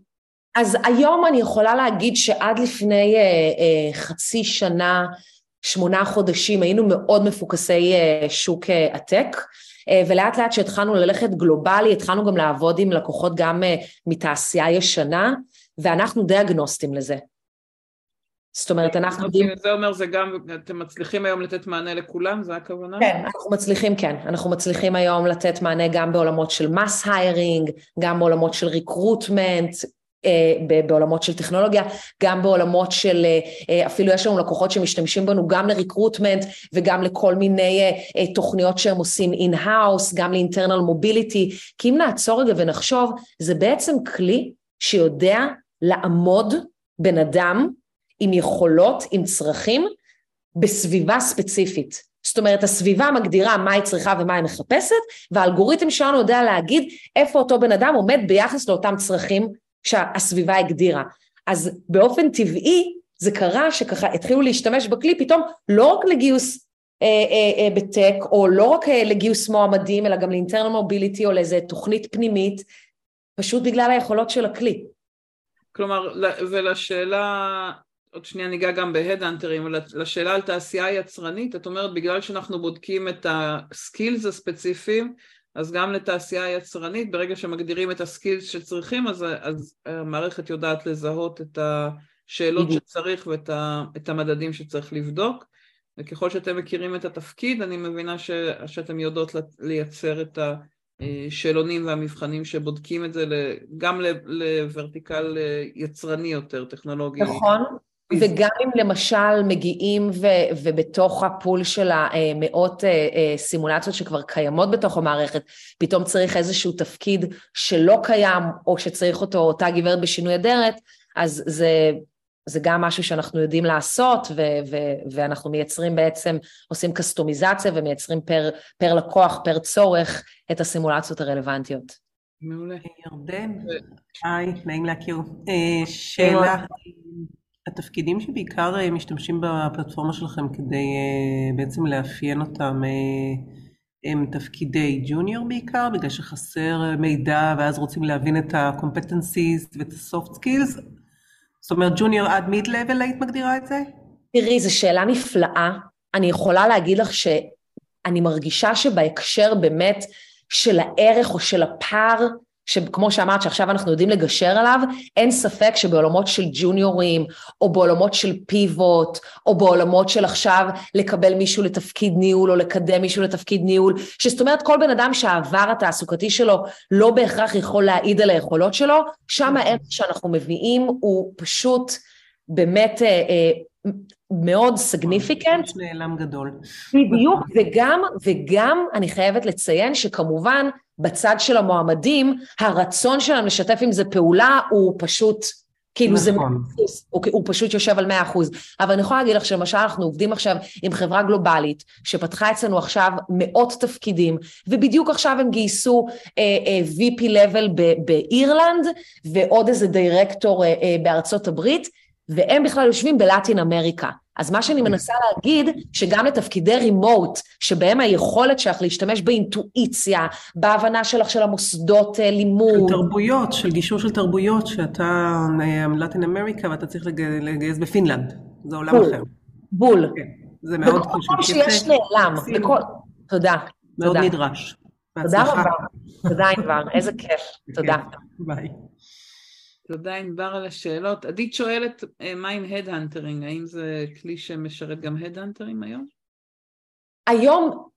אז היום אני יכולה להגיד שעד לפני אה, אה, חצי שנה, שמונה חודשים, היינו מאוד מפוקסי אה, שוק אה, הטק, אה, ולאט לאט שהתחלנו ללכת גלובלי, התחלנו גם לעבוד עם לקוחות גם אה, מתעשייה ישנה, ואנחנו די אגנוסטים לזה. זאת אומרת, אנחנו. זה אומר, זה גם, אתם מצליחים היום לתת מענה לכולם? זה הכוונה? כן, אנחנו מצליחים, כן. אנחנו מצליחים היום לתת מענה גם בעולמות של mass hiring, גם בעולמות של recruitment, אה, בעולמות של טכנולוגיה, גם בעולמות של, אה, אפילו יש לנו לקוחות שמשתמשים בנו גם ל recruitment וגם לכל מיני אה, תוכניות שהם עושים in-house, גם ל internal mobility, כי אם נעצור רגע ונחשוב, זה בעצם כלי שיודע לעמוד בן אדם עם יכולות, עם צרכים, בסביבה ספציפית. זאת אומרת, הסביבה מגדירה מה היא צריכה ומה היא מחפשת, והאלגוריתם שלנו יודע להגיד איפה אותו בן אדם עומד ביחס לאותם צרכים שהסביבה הגדירה. אז באופן טבעי זה קרה שככה התחילו להשתמש בכלי פתאום לא רק לגיוס אה, אה, אה, בטק, או לא רק אה, לגיוס מועמדים, אלא גם לאינטרנל מוביליטי או לאיזה תוכנית פנימית, פשוט בגלל היכולות של הכלי. כלומר, ולשאלה עוד שנייה ניגע גם בהדאנטרים, לשאלה על תעשייה יצרנית, את אומרת בגלל שאנחנו בודקים את הסקילס הספציפיים, אז גם לתעשייה יצרנית, ברגע שמגדירים את הסקילס שצריכים, אז, אז המערכת יודעת לזהות את השאלות שצריך ואת ה, המדדים שצריך לבדוק, וככל שאתם מכירים את התפקיד, אני מבינה ש, שאתם יודעות לייצר את השאלונים והמבחנים שבודקים את זה גם לוורטיקל יצרני יותר, טכנולוגי. נכון. וגם אם למשל מגיעים ו, ובתוך הפול של המאות אה, אה, סימולציות שכבר קיימות בתוך המערכת, פתאום צריך איזשהו תפקיד שלא קיים, או שצריך אותו אותה גברת בשינוי אדרת, אז זה, זה גם משהו שאנחנו יודעים לעשות, ו, ו, ואנחנו מייצרים בעצם, עושים קסטומיזציה ומייצרים פר, פר לקוח, פר צורך, את הסימולציות הרלוונטיות. מעולה. ירדן, היי, נעים להכיר. אה, שאלה. התפקידים שבעיקר אה, משתמשים בפלטפורמה שלכם כדי אה, בעצם לאפיין אותם אה, הם תפקידי ג'וניור בעיקר, בגלל שחסר מידע ואז רוצים להבין את ה-competencies ואת ה-soft skills? זאת אומרת ג'וניור עד לבל היית מגדירה את זה? תראי, זו שאלה נפלאה. אני יכולה להגיד לך שאני מרגישה שבהקשר באמת של הערך או של הפער שכמו שאמרת שעכשיו אנחנו יודעים לגשר עליו, אין ספק שבעולמות של ג'וניורים, או בעולמות של פיבוט, או בעולמות של עכשיו לקבל מישהו לתפקיד ניהול, או לקדם מישהו לתפקיד ניהול, שזאת אומרת כל בן אדם שהעבר התעסוקתי שלו לא בהכרח יכול להעיד על היכולות שלו, שם הערך שאנחנו מביאים הוא פשוט באמת אה, אה, מאוד סגניפיקנט. נעלם גדול. בדיוק, וגם, וגם אני חייבת לציין שכמובן בצד של המועמדים, הרצון שלהם לשתף עם זה פעולה הוא פשוט, כאילו נכון. זה הוא, הוא פשוט יושב על מאה אחוז. אבל אני יכולה להגיד לך שלמשל אנחנו עובדים עכשיו עם חברה גלובלית, שפתחה אצלנו עכשיו מאות תפקידים, ובדיוק עכשיו הם גייסו אה, אה, VP level באירלנד, ועוד איזה דירקטור אה, אה, בארצות הברית, והם בכלל יושבים בלטין אמריקה. אז מה שאני מנסה להגיד, שגם לתפקידי רימוט, שבהם היכולת שלך להשתמש באינטואיציה, בהבנה שלך של המוסדות אה, לימוד. של תרבויות, של גישור של תרבויות, שאתה לטין אמריקה ואתה צריך לגייס בפינלנד, זה עולם בול, אחר. בול. כן, זה מאוד בכל חשוב. מקום שיש נעלם, בכל... תודה. מאוד תודה. נדרש. תודה. רבה. תודה ענבר, איזה כיף. תודה. כן, ביי. תודה ענבר על השאלות. עדית שואלת, אה, מה עם head hunting? האם זה כלי שמשרת גם הדהאנטרים היום? היום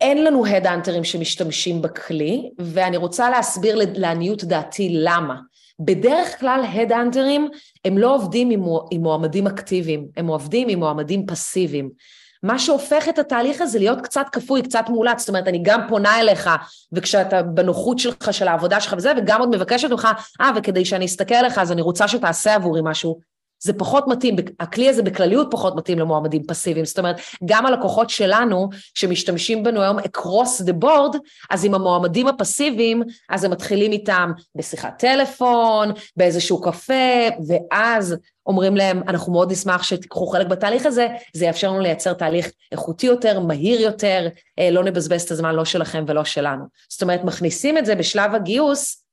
אין לנו הדהאנטרים שמשתמשים בכלי, ואני רוצה להסביר לעניות דעתי למה. בדרך כלל הדהאנטרים הם לא עובדים עם מועמדים אקטיביים, הם עובדים עם מועמדים פסיביים. מה שהופך את התהליך הזה להיות קצת כפוי, קצת מאולץ, זאת אומרת, אני גם פונה אליך, וכשאתה בנוחות שלך, של העבודה שלך וזה, וגם עוד מבקשת ממך, אה, וכדי שאני אסתכל עליך, אז אני רוצה שתעשה עבורי משהו. זה פחות מתאים, הכלי הזה בכלליות פחות מתאים למועמדים פסיביים, זאת אומרת, גם הלקוחות שלנו שמשתמשים בנו היום across the board, אז עם המועמדים הפסיביים, אז הם מתחילים איתם בשיחת טלפון, באיזשהו קפה, ואז אומרים להם, אנחנו מאוד נשמח שתיקחו חלק בתהליך הזה, זה יאפשר לנו לייצר תהליך איכותי יותר, מהיר יותר, אה, לא נבזבז את הזמן לא שלכם ולא שלנו. זאת אומרת, מכניסים את זה בשלב הגיוס,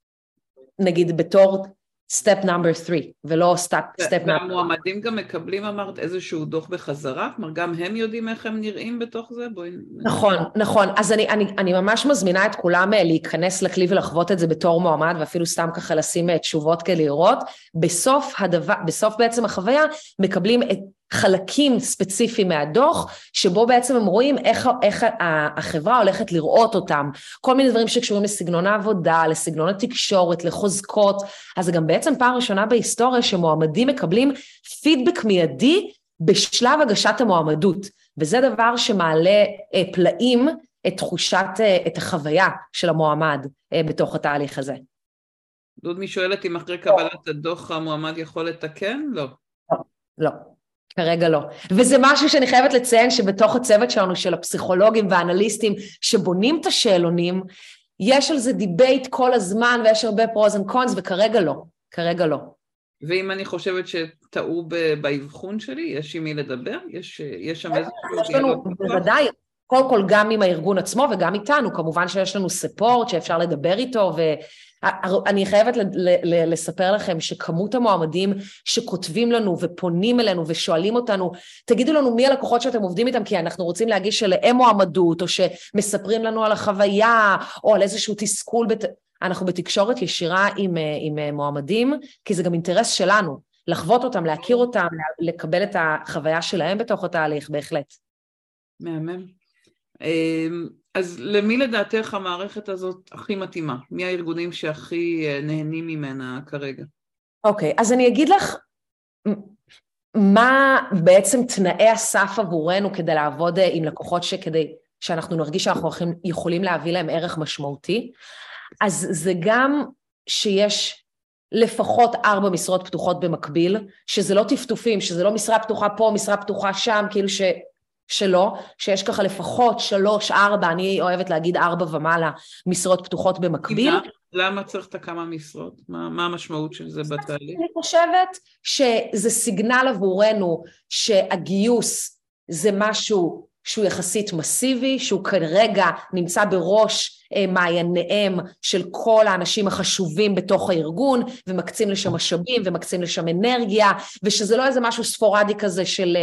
נגיד בתור step number 3, ולא step number... והמועמדים גם מקבלים, אמרת, איזשהו דוח בחזרה? כלומר, גם הם יודעים איך הם נראים בתוך זה? בואי... נכון, נכון. אז אני, אני, אני ממש מזמינה את כולם אה, להיכנס לכלי ולחוות את זה בתור מועמד, ואפילו סתם ככה לשים אה, תשובות כדי לראות. בסוף הדבר, בסוף בעצם החוויה, מקבלים את חלקים ספציפיים מהדוח, שבו בעצם הם רואים איך, איך החברה הולכת לראות אותם. כל מיני דברים שקשורים לסגנון העבודה, לסגנון התקשורת, לחוזקות. אז זה גם בעצם פעם ראשונה בהיסטוריה שמועמדים מקבלים פידבק מיידי בשלב הגשת המועמדות. וזה דבר שמעלה אה, פלאים את תחושת, אה, את החוויה של המועמד אה, בתוך התהליך הזה. דודמי שואלת אם אחרי קבלת הדוח המועמד יכול לתקן? לא. לא, כרגע לא. וזה משהו שאני חייבת לציין שבתוך הצוות שלנו, של הפסיכולוגים והאנליסטים שבונים את השאלונים, יש על זה debate כל הזמן ויש הרבה pros and cons, וכרגע לא, כרגע לא. ואם אני חושבת שטעו באבחון שלי, יש עם מי לדבר? יש, יש שם איזשהו יש לנו, בוודאי, קודם כל גם עם הארגון עצמו וגם איתנו, כמובן שיש לנו ספורט שאפשר לדבר איתו, ואני חייבת לספר לכם שכמות המועמדים שכותבים לנו ופונים אלינו ושואלים אותנו, תגידו לנו מי הלקוחות שאתם עובדים איתם, כי אנחנו רוצים להגיש אליהם מועמדות, או שמספרים לנו על החוויה, או על איזשהו תסכול, בת... אנחנו בתקשורת ישירה עם, עם מועמדים, כי זה גם אינטרס שלנו, לחוות אותם, להכיר אותם, לקבל את החוויה שלהם בתוך התהליך, בהחלט. מהמם. אז למי לדעתך המערכת הזאת הכי מתאימה? מי הארגונים שהכי נהנים ממנה כרגע? אוקיי, okay, אז אני אגיד לך מה בעצם תנאי הסף עבורנו כדי לעבוד עם לקוחות שכדי שאנחנו נרגיש שאנחנו יכולים להביא להם ערך משמעותי. אז זה גם שיש לפחות ארבע משרות פתוחות במקביל, שזה לא טפטופים, שזה לא משרה פתוחה פה, משרה פתוחה שם, כאילו ש... שלא, שיש ככה לפחות שלוש, ארבע, אני אוהבת להגיד ארבע ומעלה משרות פתוחות במקביל. למה צריך את הכמה משרות? מה, מה המשמעות של זה בתהליך? אני חושבת שזה סיגנל עבורנו שהגיוס זה משהו שהוא יחסית מסיבי, שהוא כרגע נמצא בראש מעייניהם של כל האנשים החשובים בתוך הארגון, ומקצים לשם משאבים ומקצים לשם אנרגיה, ושזה לא איזה משהו ספורדי כזה של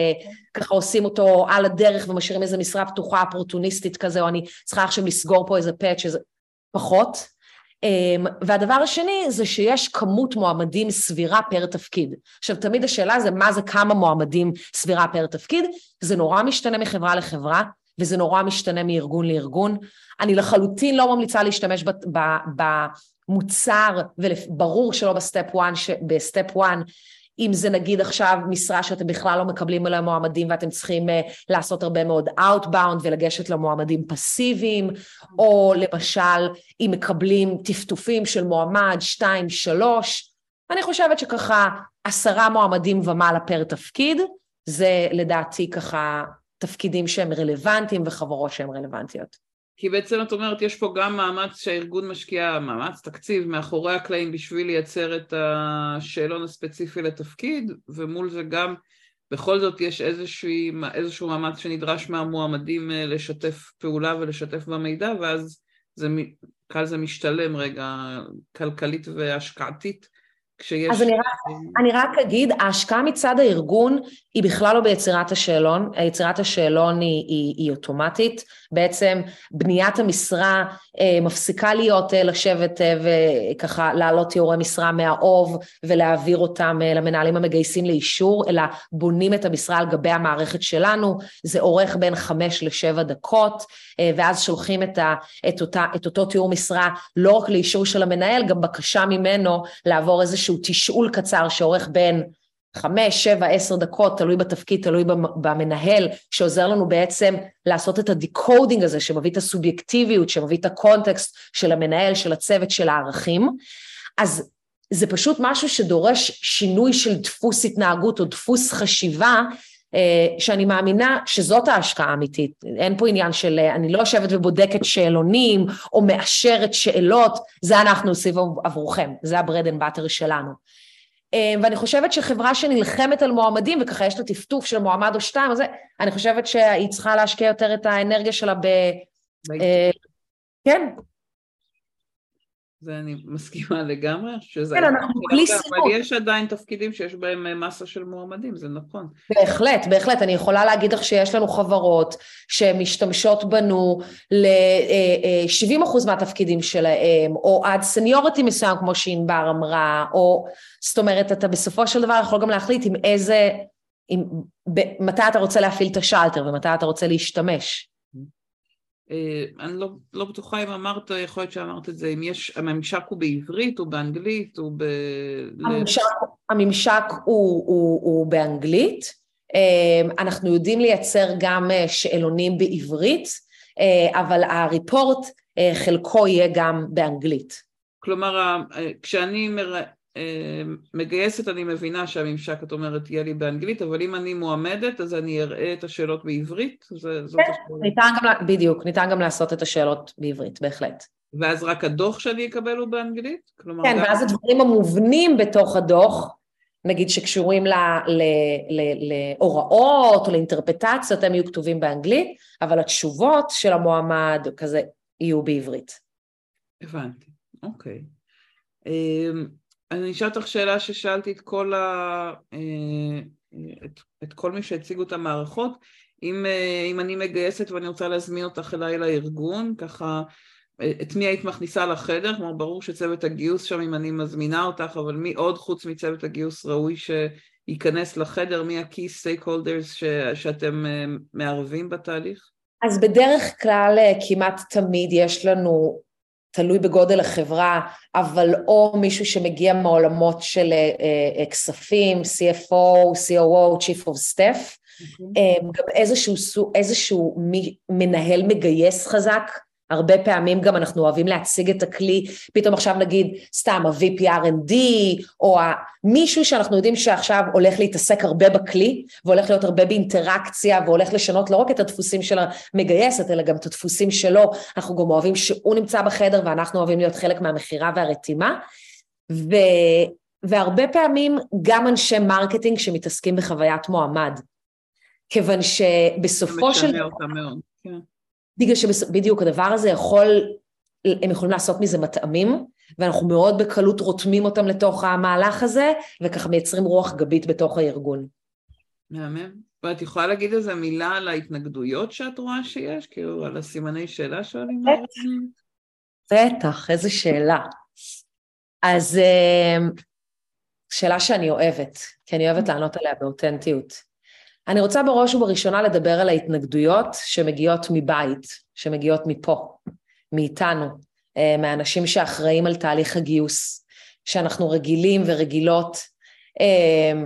ככה עושים אותו על הדרך ומשאירים איזה משרה פתוחה אופורטוניסטית כזה, או אני צריכה עכשיו לסגור פה איזה פאץ' שזה פחות. והדבר השני זה שיש כמות מועמדים סבירה פר תפקיד. עכשיו תמיד השאלה זה מה זה כמה מועמדים סבירה פר תפקיד, זה נורא משתנה מחברה לחברה, וזה נורא משתנה מארגון לארגון. אני לחלוטין לא ממליצה להשתמש במוצר, וברור שלא ב step 1, ב step 1, אם זה נגיד עכשיו משרה שאתם בכלל לא מקבלים עליה מועמדים ואתם צריכים uh, לעשות הרבה מאוד outbound ולגשת למועמדים פסיביים, או למשל אם מקבלים טפטופים של מועמד 2, 3, אני חושבת שככה עשרה מועמדים ומעלה פר תפקיד, זה לדעתי ככה תפקידים שהם רלוונטיים וחברות שהן רלוונטיות. כי בעצם את אומרת, יש פה גם מאמץ שהארגון משקיע, מאמץ, תקציב, מאחורי הקלעים בשביל לייצר את השאלון הספציפי לתפקיד, ומול זה גם בכל זאת יש איזושהי, איזשהו מאמץ שנדרש מהמועמדים אה, לשתף פעולה ולשתף במידע, ואז זה, קל זה משתלם רגע כלכלית והשקעתית כשיש... אז אני רק, אני רק אגיד, ההשקעה מצד הארגון היא בכלל לא ביצירת השאלון, יצירת השאלון היא, היא, היא אוטומטית, בעצם בניית המשרה אה, מפסיקה להיות אה, לשבת אה, וככה להעלות תיאורי משרה מהאוב ולהעביר אותם אה, למנהלים המגייסים לאישור, אלא בונים את המשרה על גבי המערכת שלנו, זה אורך בין חמש לשבע דקות, אה, ואז שולחים את, ה, את, אותה, את אותו תיאור משרה לא רק לאישור של המנהל, גם בקשה ממנו לעבור איזשהו תשאול קצר שאורך בין חמש, שבע, עשר דקות, תלוי בתפקיד, תלוי במנהל, שעוזר לנו בעצם לעשות את ה decoding הזה, שמביא את הסובייקטיביות, שמביא את ה context של המנהל, של הצוות, של הערכים. אז זה פשוט משהו שדורש שינוי של דפוס התנהגות או דפוס חשיבה, שאני מאמינה שזאת ההשקעה האמיתית. אין פה עניין של אה, אני לא יושבת ובודקת שאלונים או מאשרת שאלות, זה אנחנו עושים עבורכם, זה ה-bread and butter שלנו. אה, ואני חושבת שחברה שנלחמת על מועמדים, וככה יש לה טפטוף של מועמד או שתיים, אז אני חושבת שהיא צריכה להשקיע יותר את האנרגיה שלה ב... אה, כן. זה אני מסכימה לגמרי, שזה... כן, אנחנו כלי סיום. אבל יש עדיין תפקידים שיש בהם אה, מסה של מועמדים, זה נכון. בהחלט, בהחלט. אני יכולה להגיד לך שיש לנו חברות שמשתמשות בנו ל-70% מהתפקידים שלהם, או עד סניורטי מסוים, כמו שענבר אמרה, או... זאת אומרת, אתה בסופו של דבר יכול גם להחליט עם איזה... עם, ב, מתי אתה רוצה להפעיל את השלטר ומתי אתה רוצה להשתמש. אה, אני לא, לא בטוחה אם אמרת, יכול להיות שאמרת את זה, אם יש, הממשק הוא בעברית או באנגלית או ב... הממשק, הממשק הוא, הוא, הוא באנגלית, אה, אנחנו יודעים לייצר גם אה, שאלונים בעברית, אבל הריפורט חלקו יהיה גם באנגלית. כלומר, כשאני מר... מגייסת אני מבינה שהממשק, את אומרת, יהיה לי באנגלית, אבל אם אני מועמדת, אז אני אראה את השאלות בעברית? זה, כן, ניתן גם, בדיוק, ניתן גם לעשות את השאלות בעברית, בהחלט. ואז רק הדוח שאני אקבל הוא באנגלית? כלומר, כן, גם... ואז הדברים המובנים בתוך הדוח, נגיד שקשורים ל, ל, ל, להוראות או לאינטרפטציות, הם יהיו כתובים באנגלית, אבל התשובות של המועמד כזה יהיו בעברית. הבנתי, אוקיי. אני אשאל אותך שאלה ששאלתי את כל, ה... אה, את, את כל מי שהציגו את המערכות, אם, אה, אם אני מגייסת ואני רוצה להזמין אותך אליי לארגון, ככה, אה, את מי היית מכניסה לחדר? כלומר, ברור שצוות הגיוס שם, אם אני מזמינה אותך, אבל מי עוד חוץ מצוות הגיוס ראוי שייכנס לחדר? מי ה-key stakeholders ש, שאתם מערבים בתהליך? אז בדרך כלל כמעט תמיד יש לנו תלוי בגודל החברה, אבל או מישהו שמגיע מעולמות של uh, uh, כספים, CFO, COO, Chief of Staff, mm-hmm. um, גם איזשהו, איזשהו מנהל מגייס חזק, הרבה פעמים גם אנחנו אוהבים להציג את הכלי, פתאום עכשיו נגיד סתם ה-VP R&D, או מישהו שאנחנו יודעים שעכשיו הולך להתעסק הרבה בכלי, והולך להיות הרבה באינטראקציה, והולך לשנות לא רק את הדפוסים של המגייסת, אלא גם את הדפוסים שלו, אנחנו גם אוהבים שהוא נמצא בחדר, ואנחנו אוהבים להיות חלק מהמכירה והרתימה, ו... והרבה פעמים גם אנשי marketing שמתעסקים בחוויית מועמד, כיוון שבסופו של... משנה אותה מאוד, כן. בגלל שבדיוק הדבר הזה יכול, הם יכולים לעשות מזה מטעמים, ואנחנו מאוד בקלות רותמים אותם לתוך המהלך הזה, וככה מייצרים רוח גבית בתוך הארגון. מהמם. ואת יכולה להגיד איזה מילה על ההתנגדויות שאת רואה שיש? כאילו, על הסימני שאלה שואלים? בטח, איזה שאלה. אז אה, שאלה שאני אוהבת, כי אני אוהבת לענות עליה באותנטיות. אני רוצה בראש ובראשונה לדבר על ההתנגדויות שמגיעות מבית, שמגיעות מפה, מאיתנו, אה, מהאנשים שאחראים על תהליך הגיוס, שאנחנו רגילים ורגילות אה,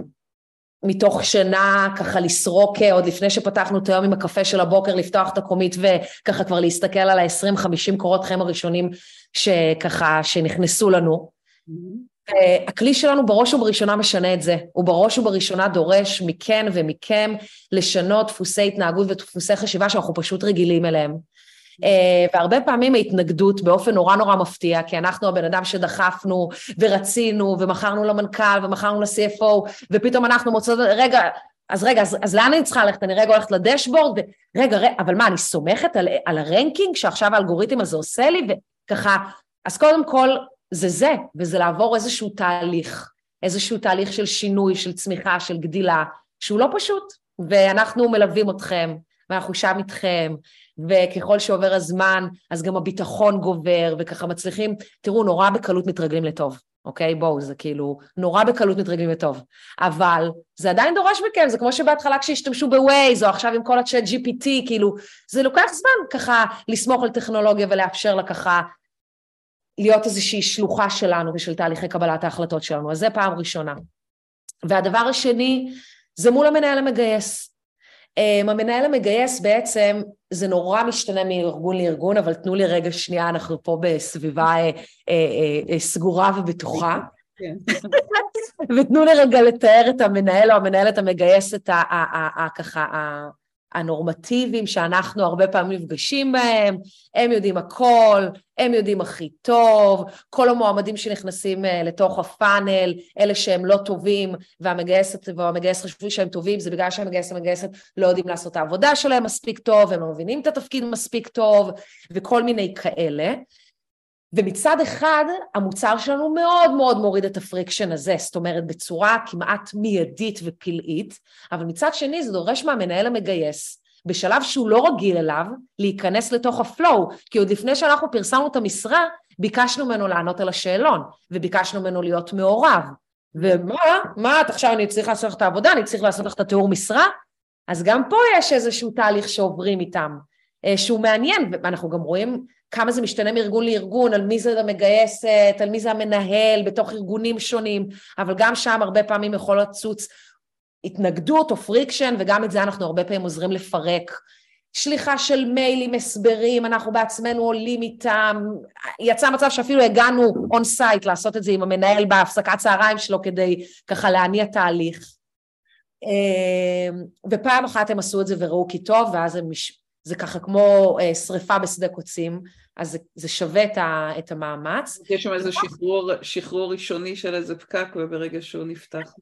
מתוך שינה ככה לסרוק עוד לפני שפתחנו את היום עם הקפה של הבוקר, לפתוח את הקומית וככה כבר להסתכל על ה-20-50 קורות חיים הראשונים שככה, שנכנסו לנו. Mm-hmm. הכלי שלנו בראש ובראשונה משנה את זה, הוא בראש ובראשונה דורש מכן ומכם לשנות דפוסי התנהגות ודפוסי חשיבה שאנחנו פשוט רגילים אליהם. אה, והרבה פעמים ההתנגדות באופן נורא נורא מפתיע, כי אנחנו הבן אדם שדחפנו ורצינו ומכרנו למנכ"ל ומכרנו ל-CFO, ופתאום אנחנו מוצאות, רגע, אז רגע, אז, אז לאן אני צריכה ללכת? אני רגע הולכת לדשבורד, ורגע, רגע, אבל מה, אני סומכת על, על הרנקינג שעכשיו האלגוריתם הזה עושה לי, וככה, אז קודם כל, זה זה, וזה לעבור איזשהו תהליך, איזשהו תהליך של שינוי, של צמיחה, של גדילה, שהוא לא פשוט, ואנחנו מלווים אתכם, ואנחנו שם איתכם, וככל שעובר הזמן, אז גם הביטחון גובר, וככה מצליחים, תראו, נורא בקלות מתרגלים לטוב. אוקיי? בואו, זה כאילו נורא בקלות מתרגלים לטוב. אבל זה עדיין דורש מכם, זה כמו שבהתחלה כשהשתמשו בווייז, או עכשיו עם כל הצ'אט GPT, כאילו, זה לוקח זמן ככה לסמוך על טכנולוגיה ולאפשר לה ככה להיות איזושהי שלוחה שלנו ושל תהליכי קבלת ההחלטות שלנו. אז זה פעם ראשונה. והדבר השני, זה מול המנהל המגייס. Um, המנהל המגייס בעצם, זה נורא משתנה מארגון לארגון, אבל תנו לי רגע שנייה, אנחנו פה בסביבה uh, uh, uh, סגורה ובטוחה. כן. ותנו לי רגע לתאר את המנהל או המנהלת המגייסת ככה הנורמטיביים שאנחנו הרבה פעמים נפגשים בהם, הם יודעים הכל, הם יודעים הכי טוב, כל המועמדים שנכנסים אה, לתוך הפאנל, אלה שהם לא טובים, והמגייסת והמגייס חשבו שהם טובים, זה בגלל שהמגייס והמגייסת לא יודעים לעשות את העבודה שלהם מספיק טוב, הם לא מבינים את התפקיד מספיק טוב, וכל מיני כאלה. ומצד אחד, המוצר שלנו מאוד מאוד מוריד את ה friction הזה, זאת אומרת בצורה כמעט מיידית ופלאית, אבל מצד שני זה דורש מהמנהל המגייס, בשלב שהוא לא רגיל אליו, להיכנס לתוך ה flow, כי עוד לפני שאנחנו פרסמנו את המשרה, ביקשנו ממנו לענות על השאלון, וביקשנו ממנו להיות מעורב. ומה, מה, את עכשיו אני צריך לעשות לך את העבודה, אני צריך לעשות לך את התיאור משרה? אז גם פה יש איזשהו תהליך שעוברים איתם, שהוא מעניין, ואנחנו גם רואים כמה זה משתנה מארגון לארגון, על מי זה המגייסת, על מי זה המנהל, בתוך ארגונים שונים, אבל גם שם הרבה פעמים יכול לצוץ התנגדות או friction, וגם את זה אנחנו הרבה פעמים עוזרים לפרק. שליחה של מיילים, הסברים, אנחנו בעצמנו עולים איתם, יצא מצב שאפילו הגענו on site לעשות את זה עם המנהל בהפסקת צהריים שלו כדי ככה להניע תהליך. אה, ופעם אחת הם עשו את זה וראו כי טוב, ואז הם זה ככה כמו אה, שריפה בשדה קוצים, אז זה, זה שווה את, ה, את המאמץ. יש שם איזה שחרור, שחרור ראשוני של איזה פקק, וברגע שהוא נפתח.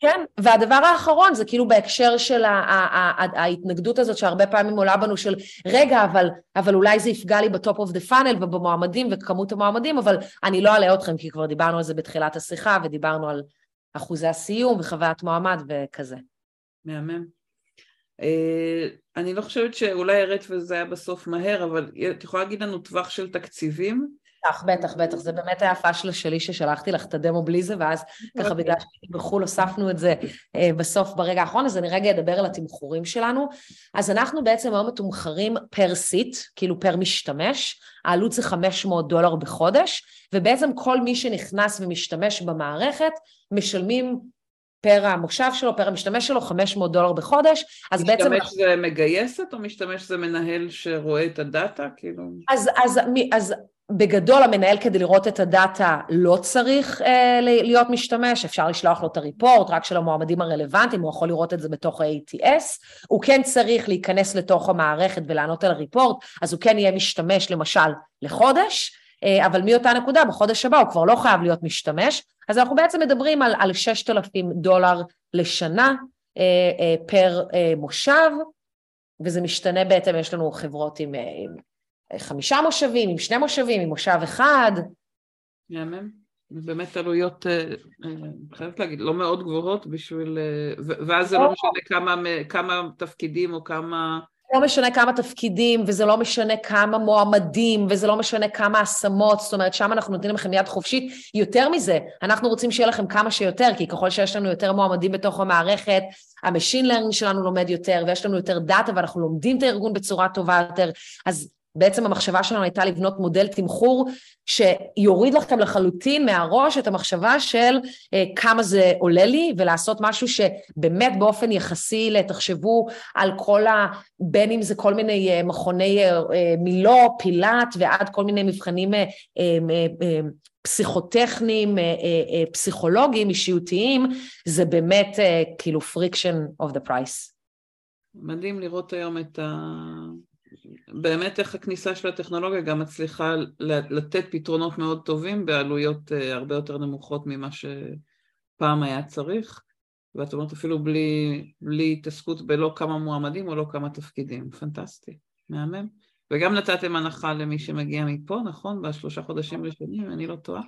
כן, והדבר האחרון זה כאילו בהקשר של ה, ה, ה, ה, ההתנגדות הזאת שהרבה פעמים עולה בנו של רגע, אבל, אבל אולי זה יפגע לי ב top of the funnel ובמועמדים וכמות המועמדים, אבל אני לא אעלה אתכם כי כבר דיברנו על זה בתחילת השיחה ודיברנו על אחוזי הסיום וחוויית מועמד וכזה. מהמם. אה, אני לא חושבת שאולי הראת וזה היה בסוף מהר, אבל את יכולה להגיד לנו טווח של תקציבים? בטח, בטח, בטח, זה באמת היה פאשלה שלי ששלחתי לך את הדמו בלי זה, ואז ככה אוקיי. בגלל שהייתי בחו"ל הוספנו את זה אה, בסוף ברגע האחרון, אז אני רגע אדבר על התמחורים שלנו. אז אנחנו בעצם היום מתומחרים פר סיט, כאילו פר משתמש, העלות זה 500 דולר בחודש, ובעצם כל מי שנכנס ומשתמש במערכת, משלמים פר המושב שלו, פר המשתמש שלו, 500 דולר בחודש, אז משתמש בעצם... משתמש זה מגייסת או משתמש זה מנהל שרואה את הדאטה? כאילו... אז, אז, אז בגדול המנהל כדי לראות את הדאטה לא צריך אה, להיות משתמש, אפשר לשלוח לו את הריפורט רק של המועמדים הרלוונטיים, הוא יכול לראות את זה בתוך ה-ATS, הוא כן צריך להיכנס לתוך המערכת ולענות על הריפורט, אז הוא כן יהיה משתמש למשל לחודש, אבל מאותה נקודה בחודש הבא הוא כבר לא חייב להיות משתמש, אז אנחנו בעצם מדברים על, על 6,000 דולר לשנה אה, אה, פר אה, מושב, וזה משתנה בהתאם, יש לנו חברות עם, אה, עם חמישה מושבים, עם שני מושבים, עם מושב אחד. מהמם. באמת עלויות, אה, אה, אני חייבת להגיד, לא מאוד גבוהות בשביל... ואז זה לא משנה כמה, כמה תפקידים או כמה... לא משנה כמה תפקידים, וזה לא משנה כמה מועמדים, וזה לא משנה כמה השמות, זאת אומרת, שם אנחנו נותנים לכם יד חופשית. יותר מזה, אנחנו רוצים שיהיה לכם כמה שיותר, כי ככל שיש לנו יותר מועמדים בתוך המערכת, ה machine learning שלנו לומד יותר, ויש לנו יותר data, ואנחנו לומדים את הארגון בצורה טובה יותר, אז בעצם המחשבה שלנו הייתה לבנות מודל תמחור שיוריד לכם לחלוטין מהראש את המחשבה של אה, כמה זה עולה לי, ולעשות משהו שבאמת באופן יחסי, תחשבו על כל ה... בין אם זה כל מיני אה, מכוני אה, אה, מילו, פילאט, ועד כל מיני מבחנים אה, אה, אה, פסיכוטכניים, אה, אה, פסיכולוגיים, אישיותיים, זה באמת אה, כאילו friction of the price. מדהים לראות היום את ה... באמת איך הכניסה של הטכנולוגיה גם מצליחה לתת פתרונות מאוד טובים בעלויות אה, הרבה יותר נמוכות ממה שפעם היה צריך. ואת אומרת אפילו בלי, בלי התעסקות בלא כמה מועמדים או לא כמה תפקידים. פנטסטי, מהמם. וגם נתתם הנחה למי שמגיע מפה, נכון? בשלושה חודשים ראשונים, אני לא טועה.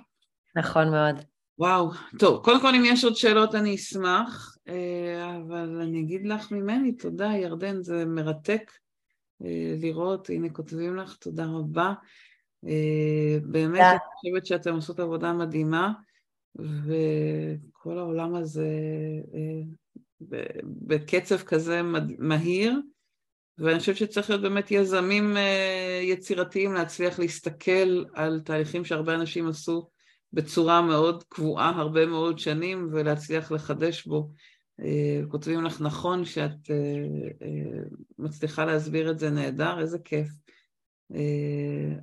נכון מאוד. וואו, טוב, קודם כל אם יש עוד שאלות אני אשמח, אה, אבל אני אגיד לך ממני תודה, ירדן, זה מרתק לראות, הנה כותבים לך, תודה רבה. אה, באמת, אני חושבת שאתם עושות עבודה מדהימה, וכל העולם הזה בקצב כזה מהיר, ואני חושבת שצריך להיות באמת יזמים יצירתיים להצליח להסתכל על תהליכים שהרבה אנשים עשו בצורה מאוד קבועה הרבה מאוד שנים ולהצליח לחדש בו. אה, כותבים לך נכון שאת אה, אה, מצליחה להסביר את זה נהדר, איזה כיף.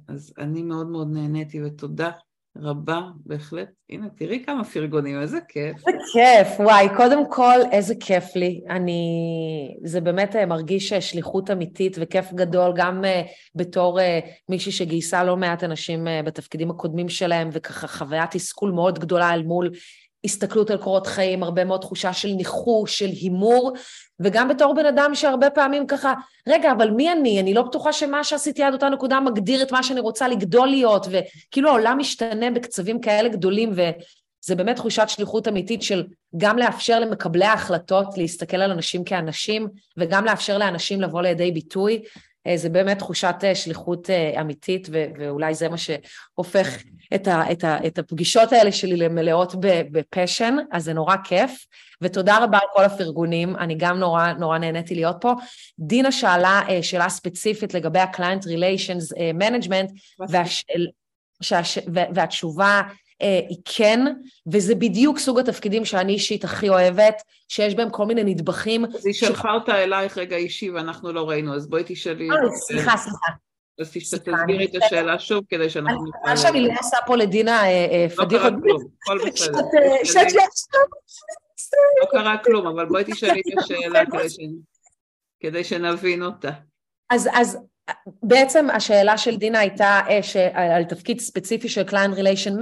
אז אני מאוד מאוד נהניתי ותודה רבה, בהחלט. הנה, תראי כמה פרגונים, איזה כיף. איזה כיף, וואי, קודם כל, איזה כיף לי. אני... זה באמת מרגיש שליחות אמיתית וכיף גדול, גם בתור מישהי שגייסה לא מעט אנשים בתפקידים הקודמים שלהם, וככה חוויית תסכול מאוד גדולה אל מול הסתכלות על קורות חיים, הרבה מאוד תחושה של ניחוש, של הימור, וגם בתור בן אדם שהרבה פעמים ככה, רגע, אבל מי אני? אני לא בטוחה שמה שעשיתי עד אותה נקודה מגדיר את מה שאני רוצה לגדול להיות, וכאילו העולם משתנה בקצבים כאלה גדולים, וזה באמת תחושת שליחות אמיתית של גם לאפשר למקבלי ההחלטות להסתכל על אנשים כאנשים, וגם לאפשר לאנשים לבוא לידי ביטוי. אה, זה באמת תחושת אה, שליחות אה, אמיתית, ואולי זה מה שהופך את, ה, את, ה, את הפגישות האלה שלי למלאות בפשן, אז זה נורא כיף, ותודה רבה על כל הפרגונים, אני גם נורא נורא נהניתי להיות פה. דינה שאלה שאלה ספציפית לגבי ה-client relations management, והשאל, שהש, והתשובה אה, היא כן, וזה בדיוק סוג התפקידים שאני אישית הכי אוהבת, שיש בהם כל מיני נדבכים. אז היא שלחה אותה אלייך רגע אישי ואנחנו לא ראינו, אז בואי תשאלי. אה, סליחה, סליחה. אז תסבירי את השאלה שוב כדי שאנחנו נוכל... חושבת שאני לא עושה פה לדינה אה, פדיחות. לא קרה כלום, הכל בסדר. לא קרה כלום, אבל בואי תשאלי את השאלה כדי שנבין אותה. אז בעצם השאלה של דינה הייתה אה, על תפקיד ספציפי של Client Relation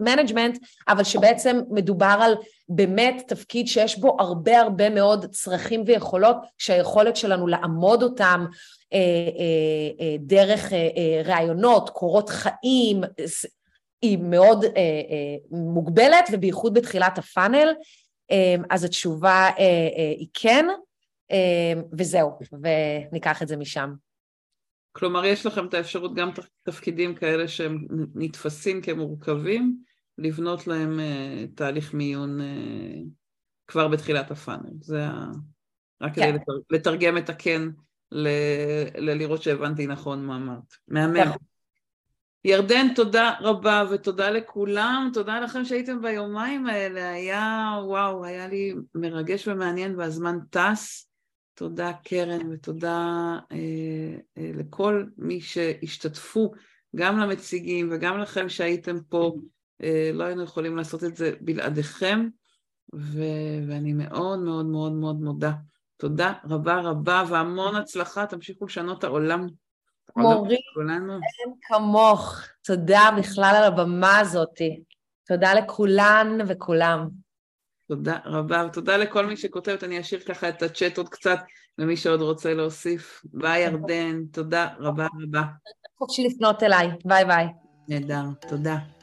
Management, אבל שבעצם מדובר על באמת תפקיד שיש בו הרבה הרבה מאוד צרכים ויכולות, שהיכולת שלנו לעמוד אותם אה, אה, דרך ראיונות, קורות חיים, היא מאוד מוגבלת, ובייחוד בתחילת הפאנל, אז התשובה היא כן, וזהו, וניקח את זה משם. כלומר, יש לכם את האפשרות גם תפקידים כאלה שהם נתפסים כמורכבים, לבנות להם uh, תהליך מיון uh, כבר בתחילת הפאנל. זה ה... רק כן. כדי לתר... לתרגם את הכן ל... ללראות שהבנתי נכון מה אמרת. מהמם. כן. ירדן, תודה רבה ותודה לכולם, תודה לכם שהייתם ביומיים האלה, היה וואו, היה לי מרגש ומעניין והזמן טס. תודה קרן ותודה אה, אה, לכל מי שהשתתפו, גם למציגים וגם לכם שהייתם פה, אה, לא היינו יכולים לעשות את זה בלעדיכם, ו- ואני מאוד מאוד מאוד מאוד מודה. תודה רבה רבה והמון הצלחה, תמשיכו לשנות את העולם. מורים, אין כמוך. תודה בכלל על הבמה הזאת. תודה לכולן וכולם. תודה רבה, ותודה לכל מי שכותבת, אני אשאיר ככה את הצ'אט עוד קצת למי שעוד רוצה להוסיף. ביי ירדן, תודה רבה רבה. חופשי לפנות אליי, ביי ביי. נהדר, תודה.